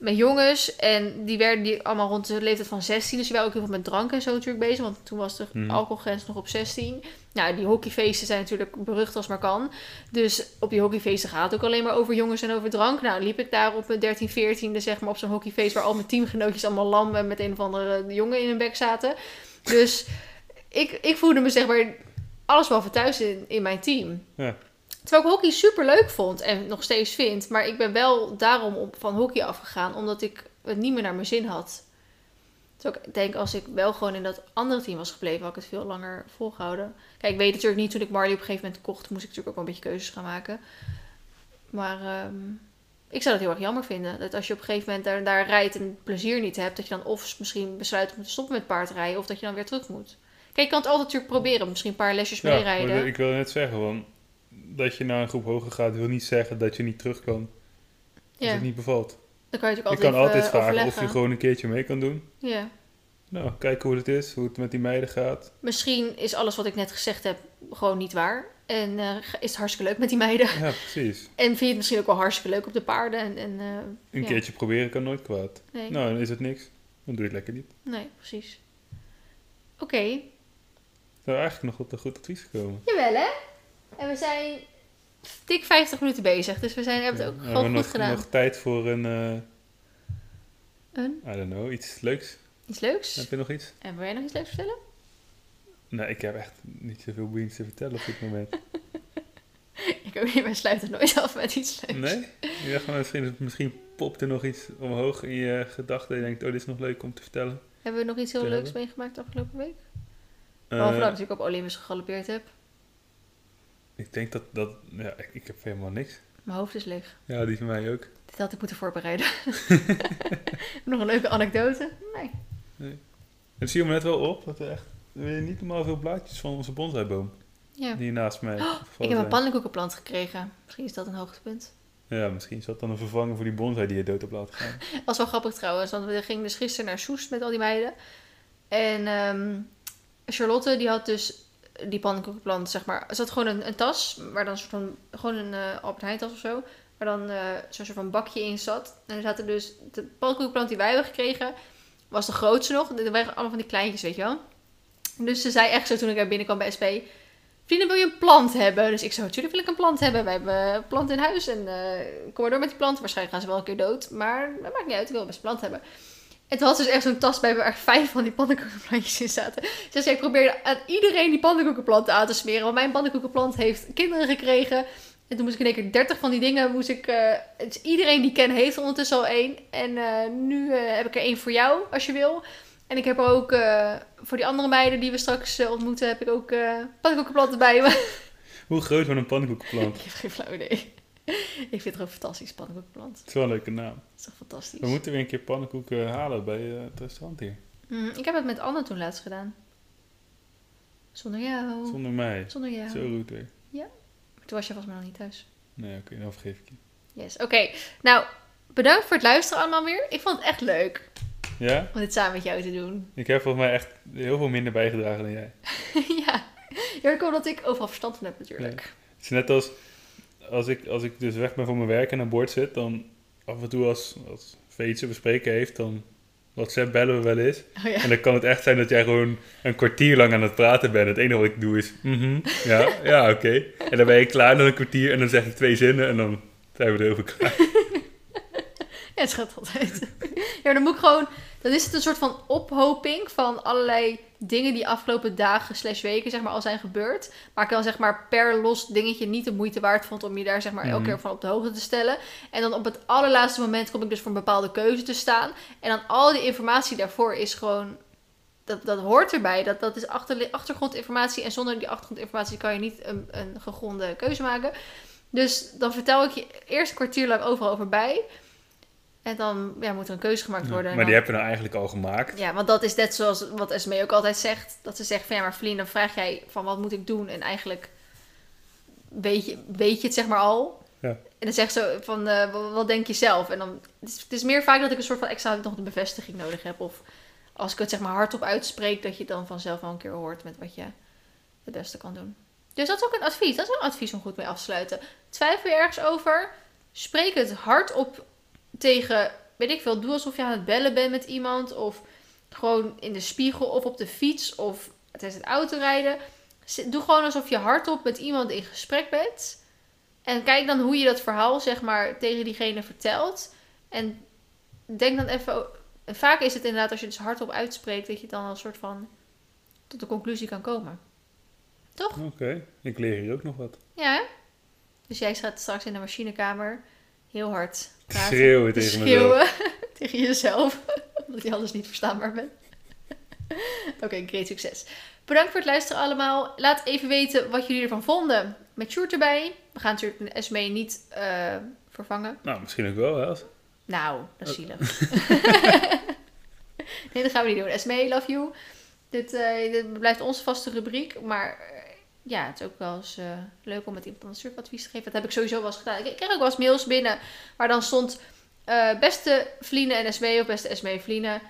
met jongens. En die werden die allemaal rond de leeftijd van 16. Dus die waren ook heel veel met drank en zo natuurlijk bezig. Want toen was de Mhm. alcoholgrens nog op 16. Nou, die hockeyfeesten zijn natuurlijk berucht als maar kan. Dus op die hockeyfeesten gaat het ook alleen maar over jongens en over drank. Nou, liep ik daar op mijn 13, 14e, zeg maar, op zo'n hockeyfeest waar al mijn teamgenootjes allemaal lam en met een of andere jongen in hun bek zaten. Dus ik, ik voelde me, zeg maar, alles behalve thuis in, in mijn team. Ja. Terwijl ik hockey super leuk vond en nog steeds vind. Maar ik ben wel daarom op, van hockey afgegaan, omdat ik het niet meer naar mijn zin had. Terwijl ik denk, als ik wel gewoon in dat andere team was gebleven, had ik het veel langer volgehouden. Kijk, ik weet natuurlijk niet, toen ik Marley op een gegeven moment kocht, moest ik natuurlijk ook wel een beetje keuzes gaan maken. Maar ehm, ik zou dat heel erg jammer vinden. Dat als je op een gegeven moment daar, daar rijdt en plezier niet hebt, dat je dan of misschien besluit om te stoppen met paardrijden, of dat je dan weer terug moet. Kijk, je kan het altijd natuurlijk proberen. Misschien een paar lesjes Ja, meerijden. ik wil net zeggen, want dat je naar een groep hoger gaat, wil niet zeggen dat je niet terug kan als ja, het niet bevalt. dan kan je Je natuurlijk kan altijd, altijd even, vragen of je gewoon een keertje mee kan doen. Ja. Nou, kijken hoe het is, hoe het met die meiden gaat. Misschien is alles wat ik net gezegd heb gewoon niet waar. En eh, is het hartstikke leuk met die meiden. Ja, precies. En vind je het misschien ook wel hartstikke leuk op de paarden. En, en, eh, Een ja. keertje proberen kan nooit kwaad. Nee, Nou, dan is het niks. Dan doe je het lekker niet. nee precies. Oké, Nou, eigenlijk nog op een goed advies gekomen. jawel hè. En we zijn dik 50 minuten bezig. Dus we zijn, hebben het ook Ja, gewoon hebben we goed nog, gedaan. nog tijd voor een, eh Een? I don't know, iets leuks. Iets leuks. Heb je nog iets? En wil jij nog iets leuks vertellen? Nee, ik heb echt niet zoveel boeiends te vertellen op dit moment. Ik ook niet, wij sluiten nooit af met iets leuks. Nee? Ik dacht van, misschien, misschien popt er nog iets omhoog in je gedachten. En je denkt, oh, dit is nog leuk om te vertellen. Hebben we nog iets heel leuks hebben. meegemaakt afgelopen week? Eh, Behalve dat ik op Olympus gegalopeerd heb. Ik denk dat, dat ja, ik, ik heb helemaal niks. Mijn hoofd is leeg. Ja, die van mij ook. Dit had ik moeten voorbereiden. nog een leuke anekdote? Nee. Het viel me net wel op dat er echt weer niet normaal veel blaadjes van onze bonsaiboom. Ja. Die naast mij Ik gevallen heb een pannenkoekenplant gekregen. Misschien is dat een hoogtepunt. Ja, misschien is dat dan een vervanger voor die bonsai die je dood hebt laten gaan. Dat was wel grappig trouwens, want we gingen dus gisteren naar Soest met al die meiden. En ehm, Charlotte, die had dus die pannenkoekenplant, zeg maar. Ze had gewoon een, een tas, waar dan een soort van, gewoon een eh Albert Heijn tas of zo. Waar dan eh, zo'n soort van bakje in zat. En er zaten dus, de pannenkoekenplant die wij hebben gekregen, was de grootste nog. Er waren allemaal van die kleintjes, weet je wel. Dus ze zei echt zo toen ik er binnenkwam bij SP... Vrienden, wil je een plant hebben? Dus ik zei, natuurlijk wil ik een plant hebben. Wij hebben een plant in huis en eh, kom maar door met die plant. Waarschijnlijk gaan ze wel een keer dood, maar dat maakt niet uit. Ik wil best een plant hebben. En toen had ze dus echt zo'n tas bij waar echt vijf van die pannenkoekenplantjes in zaten. Dus ik probeerde aan iedereen die pannenkoekenplanten aan te smeren. Want mijn pannenkoekenplant heeft kinderen gekregen. En toen moest ik in één keer 30 van die dingen. Moest ik, eh, dus iedereen die ik ken heeft ondertussen al één. En eh, nu eh, heb ik er één voor jou, als je wil. En ik heb er ook voor die andere meiden die we straks ontmoeten, heb ik ook pannenkoekenplanten bij me. Hoe groot wordt een pannenkoekenplant? ik heb geen flauw idee. ik vind het gewoon fantastisch, pannenkoekenplant. Het is wel een leuke naam. Dat is toch fantastisch. We moeten weer een keer pannenkoeken halen bij eh, het restaurant hier. Mm, ik heb het met Anne toen laatst gedaan. Zonder jou. Zonder mij. Zonder jou. Zo goed weer. Toen was je volgens mij nog niet thuis. Nee, oké, dan vergeef ik je. Yes, oké. Nou, bedankt voor het luisteren allemaal weer. Ik vond het echt leuk Ja? om dit samen met jou te doen. Ik heb volgens mij echt heel veel minder bijgedragen dan jij. ja. Ja, dat komt omdat ik overal verstand van heb natuurlijk. Het is net als, als, ik, als ik dus weg ben van mijn werk en aan boord zit, dan af en toe als, als Veetse bespreken heeft, dan WhatsApp bellen we wel eens. Oh ja. En dan kan het echt zijn dat jij gewoon een kwartier lang aan het praten bent. Het enige wat ik doe is, mhm, ja, ja, oké. En dan ben je klaar na een kwartier en dan zeg ik twee zinnen en dan zijn we erover klaar. Ja, het gaat altijd. ja, dan moet ik gewoon... Dan is het een soort van ophoping van allerlei dingen die afgelopen dagen slash weken zeg maar al zijn gebeurd. Maar ik dan zeg maar per los dingetje niet de moeite waard vond om je daar zeg maar elke Mhm. keer van op de hoogte te stellen. En dan op het allerlaatste moment kom ik dus voor een bepaalde keuze te staan. En dan al die informatie daarvoor is gewoon... Dat, dat hoort erbij. Dat, dat is achter, achtergrondinformatie. En zonder die achtergrondinformatie kan je niet een, een gegronde keuze maken. Dus dan vertel ik je eerst een kwartier lang overal over bij. En dan ja, moet er een keuze gemaakt worden. En maar die dan- heb je nou eigenlijk al gemaakt. ja, want dat is net zoals wat Esme ook altijd zegt. Dat ze zegt van ja, maar Feline, dan vraag jij van wat moet ik doen? En eigenlijk weet je, weet je het zeg maar al. Ja. En dan zegt ze van eh, wat, denk je zelf? En dan, het is, het is meer vaak dat ik een soort van extra nog de bevestiging nodig heb. Of als ik het zeg maar hardop uitspreek, dat je het dan vanzelf wel een keer hoort met wat je het beste kan doen. Dus dat is ook een advies. Dat is een advies om goed mee af te sluiten. Twijfel je ergens over? Spreek het hardop tegen, weet ik veel, doe alsof je aan het bellen bent met iemand. Of gewoon in de spiegel of op de fiets of tijdens het autorijden. Doe gewoon alsof je hardop met iemand in gesprek bent. En kijk dan hoe je dat verhaal, zeg maar, tegen diegene vertelt. En denk dan even... En vaak is het inderdaad, als je het dus hardop uitspreekt, dat je dan een soort van tot de conclusie kan komen. Toch? Oké, ik leer hier ook nog wat. Ja, hè? Dus jij staat straks in de machinekamer heel hard praten. Schreeuwen Te tegen mezelf. schreeuwen tegen jezelf. Omdat je anders niet verstaanbaar bent. Oké, great succes. Bedankt voor het luisteren allemaal. Laat even weten wat jullie ervan vonden. Met Sjoerd erbij. We gaan natuurlijk de SME niet eh, vervangen. Nou, misschien ook wel, hè? Nou, dat is zielig. nee, dat gaan we niet doen. SME, love you. Dit, eh, dit blijft onze vaste rubriek. Maar eh, ja, het is ook wel eens eh, leuk om met iemand anders advies te geven. Dat heb ik sowieso wel eens gedaan. Ik, krijg ook wel eens mails binnen waar dan stond... eh, beste Vliene en SME of beste SME Vliene.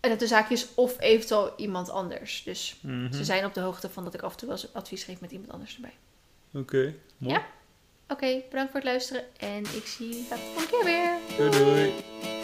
En dat de zaakjes of eventueel iemand anders. Dus Mhm. ze zijn op de hoogte van dat ik af en toe wel eens advies geef met iemand anders erbij. Oké, mooi. Ja. Oké, bedankt voor het luisteren. En ik zie jullie de volgende keer weer. Doei doei.